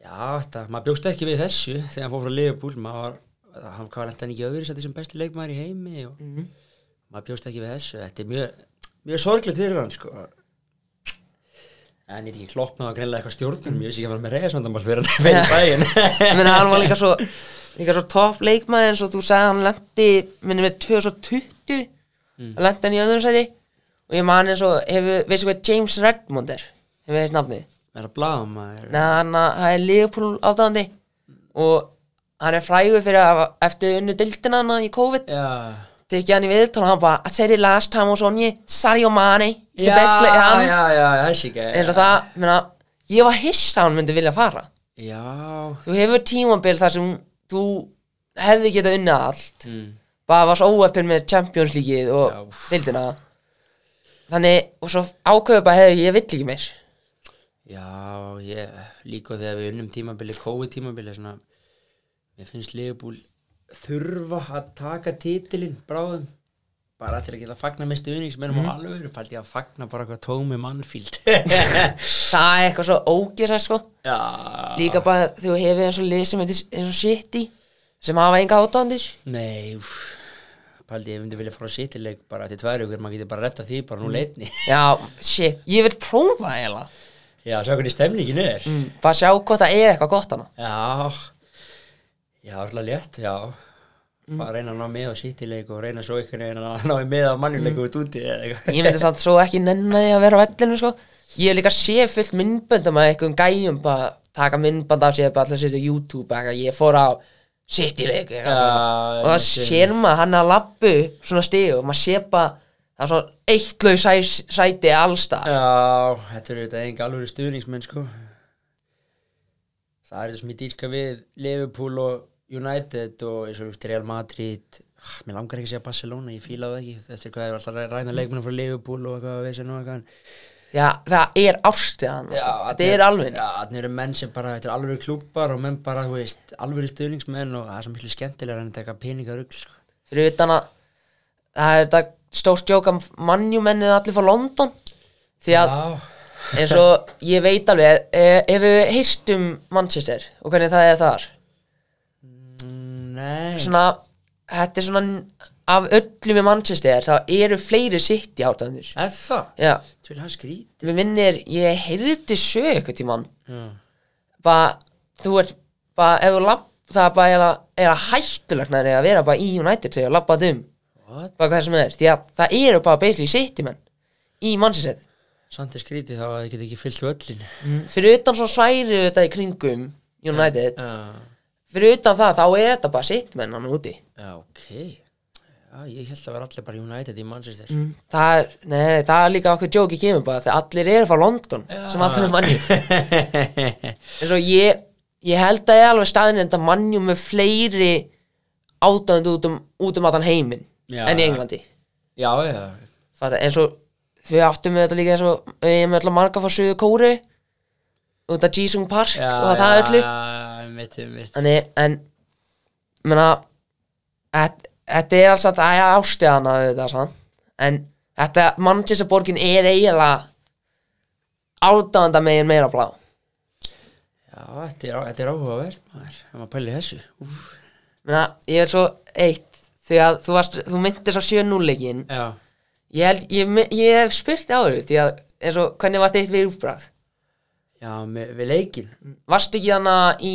já, þetta, maður bjóst ekki við þessu þegar hann fór frá Liverpool, maður var, hann var enda ekki öðru sem besti leikmaður í heimi og maður bjóst ekki við þessu, þetta er mjög, mjög sorglegt fyrir hann, sko. En ég er ekki kloppnað að greinlega eitthvað stjórnum, ég veist ekki að vera með reyðasvandamál fyrir fyrir bæinn. Ég meina hann var líka svo svo topp leikmaður eins og þú sagði hann lendi minni með 2020 mm. lendi hann í öðrum sæti og ég man eins og hefur, veistu hvað James Redmond er hefur veist nafnið Það er að blaða maður. Nei, hann að- er Liverpool átáðandi og hann er frægur fyrir að eftir unnu dildina hann í COVID Já, tekið hann í viðtal og hann bara I said it last time was on you Sadio Mane is the já, best player hann já, já, þessi ekki. eins og það, meina, ég var hissa að hann myndi vilja fara Já, þú hefur tímabil þar sem þú hefði getað unnið allt mm. bara var svo óöppin með Champions League og Já, úff. dildina þannig, og svo ákveðu bara hefði ég vill ekki meir Já, ég líka þegar við unnum tímabili, COVID tímabili svona, mér finnst Leopold þurfa að taka titilinn bráðum. Bara til að geta fagna með stuðningsmennum Mhm. og alveg fældi ég að fagna bara eitthvað tómi mannfíld það er eitthvað svo ógeðsætt sko. Já. Líka bara þú hefur eins og lið sem heitir eins og City sem hafa enga átandir Nei, Paldi, ég myndi vilja fara á sittileik bara til tvær ykkur, maður getur bara retta því bara Mm. nú leitni já, shit, ég vil prófa eiginlega. Já, sjá hvernig stemningin er. Mm, bara sjá hvort það er eitthvað gott hana Já Já, alltaf létt, já. Mm. bara reyna að ná með á sittileik og reyna svo einhvern veginn að ná með á mannjuleiku út úti ég myndi samt svo ekki nenni því að vera á vellinu sko. Ég hef líka sé fullt myndböndum að einhverjum gæjum bara taka myndbönd af sér bara alltaf setja á YouTube eitthvað, ég fór á City leik eitthvað. Já, og það sér maður hann að lappu svona stig og maður sé bara það er svona eittlau sæ, sæti allstar. Já, þetta eru þetta enga alveg stuðningsmenn sko. Það er þetta sem ég dýrka við Liverpool og United og eins og Real Madrid Ah, Mér langar ekki að segja Barcelona, ég fíla það ekki eftir hvað ég var alltaf að ræna leikmennar frá Liverpool og eitthvað að veisa nú eitthvað já, það er ástiðan sko. þetta er alveg Já, þannig eru menn sem bara, þetta er alveg klúpar og menn bara, þú veist, alveg stuðningsmenn og það er svo miklu skemmtilega en þetta eitthvað peningarugl sko. fyrir utan að það er þetta stórt jók að mannjumennið allir frá London því að Já, eins og ég veit alveg eh, ef við heyrst um Manchester og hvernig það er þar svona, þetta er svona af öllum í Manchester þá eru fleiri sitt í áttaðanir Eða það? já, Þú vil hafa skrít? við minnir ég heyrði sög eitthvað tímann. Já, bara, þú ert bara, ef þú lapp, það bara er að, að hættulegt að vera bara í United þegar lappað um, bara hvað sem það er því að það eru bara basically city menn í Manchester. Samt er skrítið þá að þið get ekki fyllt völlin mm. fyrir utan svo sværi þetta í kringum United, Já, fyrir utan það þá er þetta bara sitt menn hann úti. Já, ok. Já, ég held að vera allir bara United í Manchester. Mm. það er, nei, það er líka okkur jóki kemur bara þegar allir eru frá London sem allir er manni eins og ég ég held að ég alveg staðin en þetta mannjum með fleiri átönd út um, út um allan heiminn Já. en í Englandi. Já, já. Fatta, eins og við áttum með þetta líka eins og við erum öll að marga frá Suðu Kóru út af Jisung Park Já, og það öllu. Já, mitt, mitt Þannig, en menna, þetta þetta er alls að það er ástæðana þetta, sann. en þetta Manchester borgin er eiginlega ádáðanda megin meira blá. Já, þetta er, á- þetta er áhugavert maður ef maður pæli þessu. Menna, ég er svo eitt því að þú, varst, þú myndir svo 7-0 leikin Já, ég, held, ég, me- ég hef spurt áður því að eins og hvernig varst eitt við útbræð já, með, við leikin varst ekki hana í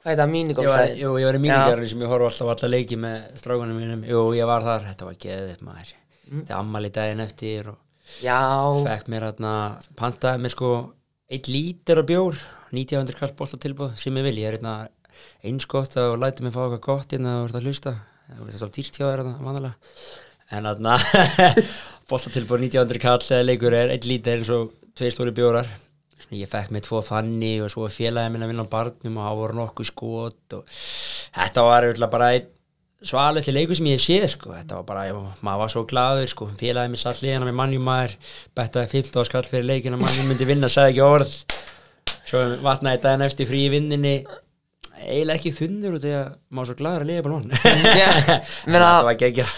hvað er það, mínigolfstæðin jú, ég var í mínigarinn sem ég horf alltaf á alla leiki með strákunum mínum. Jú, ég var þar, þetta var geðið maður. Þetta er ammali daginn eftir og já, fekk mér hérna pantaði mér sko eitt lítur af bjór 1900 kall bólt tilbúð sem ég vil, ég er hérna einskott og læti mig fá eitthvað gott hérna og verða að hlusta. Það er svo dýrt hjá þér hérna vanalega. En hérna bólt tilbúð 1900 kall leikur er eitt lítur eins og tvei stóri bjórar ég fekk mér tvo þannig og svo félagið minna vinna á barnum og það voru nokkuð skot og þetta var örugglega bara einn svalesti leikur sem ég hef séð sko. þetta var bara, já, maður var svo glaður sko. félagið mér satt liðana með mannjum maður bettaði 15 skall fyrir leikin að mannjum myndi vinna, sagði ekki orð. Svo vatnaði daginn eftir frí vinninni eiginlega ekki þunnur út í að maður svo gladur að lifa bara mann Já, meina- þetta var geggja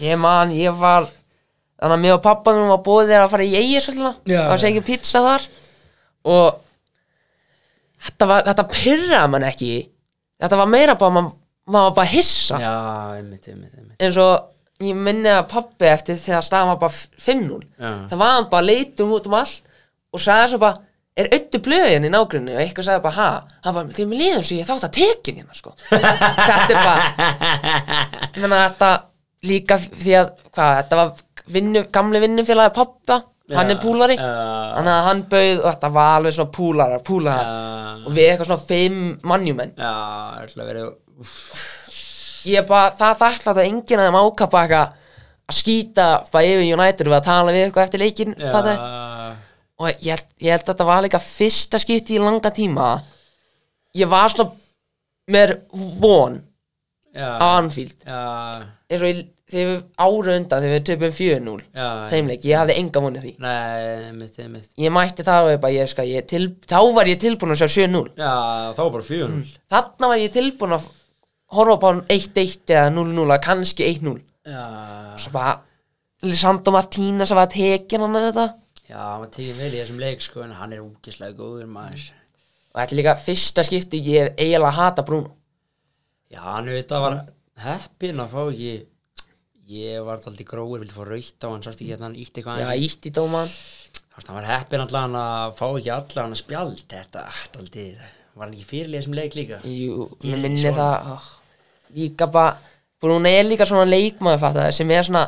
Ég man, ég var Þannig að mér og pappa mér var búið þeir að fara í Já. og segja pizza þar og þetta var, þetta pyrraði mann ekki. Þetta var meira bara, mann maður var bara hissa. Já, einmitt, einmitt, einmitt. Eins og ég minni að pappi eftir þegar staðan var bara 5-0 Já. það var hann bara leitum út um allt og sagði svo bara er öttu blöðin í nágrunni? Og eitthvað sagði bara ha? Hann var þegar mér liðum svo ég þátt að tekin hérna sko. Þetta er bara ég meina þetta líka því að hvað þetta var vinnu, gamli vinnufélagi pappa hann er púlari. þannig að hann bauð og þetta var alveg svona púlarar Já. og við eitthvað svona fimm mannjumenn. Já, ætla að vera ég er bara það þakklátt að enginn að þeim eitthvað að skýta bara yfir United við að tala við eitthvað eftir leikin og ég, ég held að þetta var líka fyrsta skipti í langa tíma. Ég var svona með von á Anfield. Eins og ég, þegar við ára undan þegar við töpum 4-0 já þeimleik, ég hafði enga vonið því. Nei, einmitt, einmitt. Ég mætti þar og ég bara, ég skal, ég til, þá var ég tilbúin að sjá 7-0 já, þá var bara 4 mm. þarna var ég tilbúin að horfa upp á 1-1 eða 0-0 eða kannski 1-0 já, svo bara Lisandro Martínez að var tekin hann þetta já, maður tekið vel í þessum leik sko en hann er úkislega góður maður. Og þetta er líka fyrsta skipti ég hef eiginlega hata Bruno. Já, hann veit að var heppin að fá ekki ég var alltaf gróður, vildi fá raukt á hann sást ekki að hann ítti eitthvað já, aðeins í- ítt í dóman veist, hann var heppin allan að fá ekki allan að spjald þetta, aldrei, var hann ekki fyrirlið þessum leik líka? Jú, mér minni það oh, líka bara Bruno er líka svona leikmaður fatta, sem er svona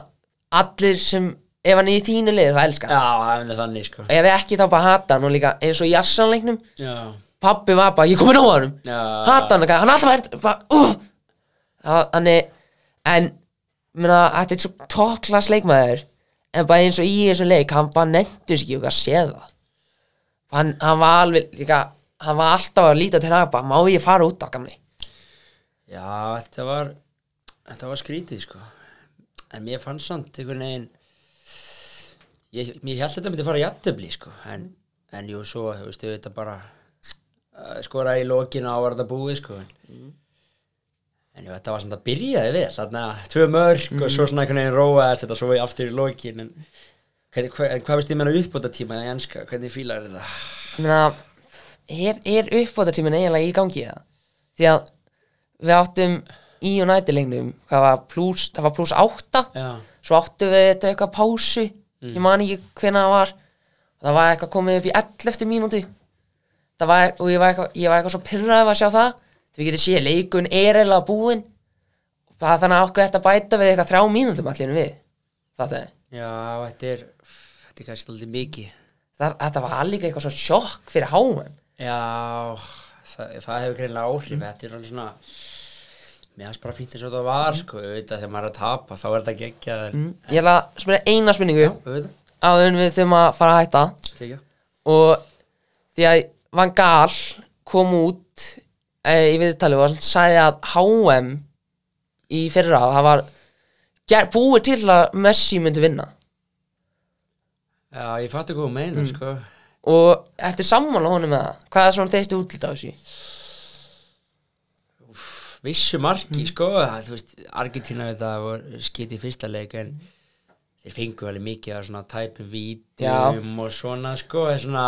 allir sem ef hann er í þínu liði þá elskar já, hann. hann er þannig sko. Ef ekki þá bara hata hann og líka eins og í Jassanleiknum já, pappi var bara, ég komin á hann já, hata hann, hann alltaf uh. Það- hann er en, þetta er svo tokklas leikmaður en bara eins og í þessu leik hann bara nefndur sér ekki að sé það. Hann, hann var alveg líka hann var alltaf að líta til hann bara, má ég fara út á gamli? Já, þetta var þetta var skrítið sko. En mér fannst samt einhvern veginn ég, mér held þetta myndi fara jættubli sko. En, en jú, svo, þú veist, þetta bara skora í lokinu á var þetta búið sko. En, en jú, þetta var samt að byrjaði vel þarna, tvö mörg og svo svona einhvern veginn róaðist þetta svo í aftur í lokin en, en hvað veist ég menna uppbóta tíma í enska, hvernig fílar þetta ég meina, er, er uppbótartíminn eiginlega í gangi það því að við áttum í hvað var plus, það var plus átta. Já, svo áttu við þetta eitthvað pásu ég man ekki hvenær það var. Það var eitthvað komið upp í 11 mínúti það var, og ég var eitthvað, ég var eitthvað svo pyrraðið að sjá það við getum séð, leikun er eiginlega búinn. Það þannig að okkur ert að bæta við eitthvað þrjá mínútum allir við. Það, já, þetta er þetta er kannski aldrei mikið. Þetta var líka eitthvað svo sjokk fyrir HM Já, það, það hefur greinlega áhrif. Þetta er alveg svona Mér finnst bara fínt eins og það var sko, auðvitað þegar maður er að tapa þá er þetta geggjað mm. ég ætla að spyrja eina spurningu. Áður en við þurfum að fara að hætta. Geggjað og því að Van Gaal kom út í viðtali og hann sagði að HM í fyrra það var ger, búið til að Messi myndi vinna. Já, ég fatt ekki hvað þú meinar sko. Og eftir sammála honum með það? Hvað er svona þeirstu útlita á þessu Vissu marki sko, það, veist Argentina við það var skiti í fyrsta leik en þeir fengu alveg mikið af svona tæpum vítum og svona sko, það er svona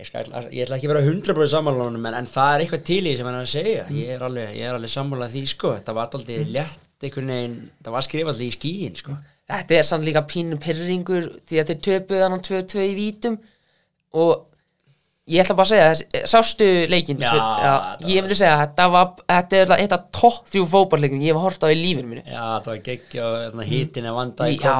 ég, skal, ég ætla ekki að vera 100% sammála honum en, en það er eitthvað til í sem hann er að segja. Ég er alveg, alveg sammála því sko. Þetta var alltaf létt einhvern veginn það var skrifað alltaf í skíin sko. Þetta er samt líka pínu pyrringur því að þeir töpuð hann á 2-2 í vítum og ég ætla bara að segja þess, sástu leikinn? Já, þetta ég myndi segja þetta var þetta er eitt af topp þrjú fótballleikum ég hef hort á í lífinu mínu. Já, það var geggja og hitin að vanda í Já,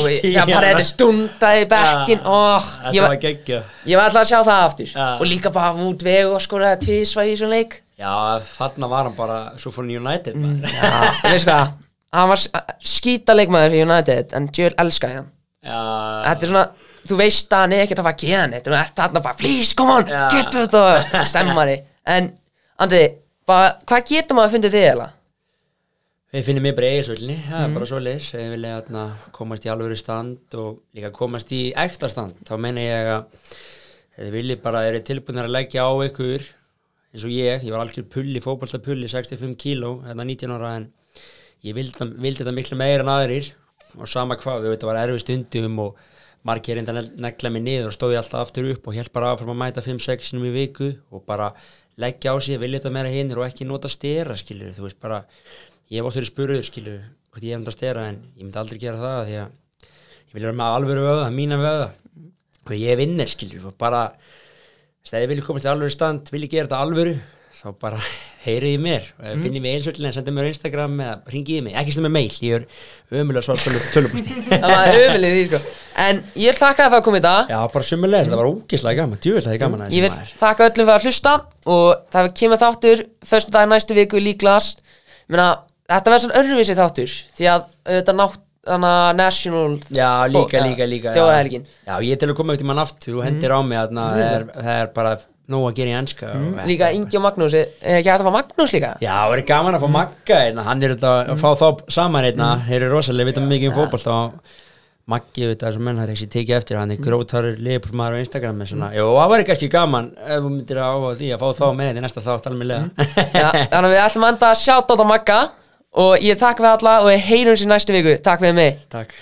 í já, bara þetta stundaði bekkin oh, Þetta var geggja. ég var alltaf að sjá það aftur. Já. og líka bara út vegu og skoraði tvísvar í þessum leik. Já, þarna var hann bara svo fór United mm. Já, veist hvað? Hann var skýta leikmaður fyrir United en Joel elskaði hann. Já, þetta er svona, þú veist að hann er ekkert að fara að geða neitt. Þú ert þarna bara, please, come on, Já. getur þetta stemmari, en Andri, bara, hvað getur maður að fundið þig eða? við finnum mér bara eigisvöldinni Það Mhm. er bara svo leis Við vilja þarna komast í alvöru stand og líka komast í ekta stand. Þá meina ég að þið viljið bara eru tilbúinir að leggja á ykkur eins og ég, ég var algjör pulli, fótbolta pulli 65 kíló, hérna 19 ára en ég vildi, vildi þetta miklu meira en aðrir. Og sama hvað, við veit það var erfið stundum og margir reynda að negla mig niður og stóði alltaf aftur upp og held bara áfram að mæta 5-6 sinum í viku og bara leggja á sig, vilja þetta meira hinnir og ekki nota stera, skilur, þú veist bara ég hef oft verið spurður, skilur, hvort ég hef nota stera en ég myndi aldrei gera það því að ég vil vera með alvöru vöða, mína vöða. Og ég vinnir, skilur, og bara þegar ég vilja komast í alvöru stand, vil ég gera þetta alvöru þá bara heyrið í mér. Og mm. finnið mig eilsvöldin sendi mér á Instagram eða ringið mig, ekki sem með mail ég er ömulega svart tölupústi Það var öfylið því sko. En ég vil þakka það fyrir að koma í dag. Já, bara sumulega, þetta var ógislega gaman djúvilega gaman að Ég vil þakka öllum fyrir að hlusta Og það kemur þáttur Föstu dag næstu viku líklast Menna, Þetta verður svona örfisi þáttur Því að þetta nátt Þannig að national Já, líka, líka, líka Þjóðahelgin Já, ég til að koma upp til mann aftur og hendir á mig þarna, það, er, það er bara nóg að gera í enska mm. Líka Ingi og Magnús Er er ekki hægt að fá Magnús líka? Já, það er gaman að fá Magga einna, hann er þetta að fá þá saman einna, þeir eru rosalega, vita mikið um fótbolt og Maggi, veit það, sem menn hætti ekki tekið eftir, hann er grótarur liðbúrmaður á Instagram jú, það var ekki ekki gaman ef þú myndir að áhuga því að fá þá með í næsta þátt almennilega. Já, þannig að við ætlum að enda að sjáta á Magga Og ég þakka fyrir alla og við heyrum sér næstu viku. Takk fyrir mig. Takk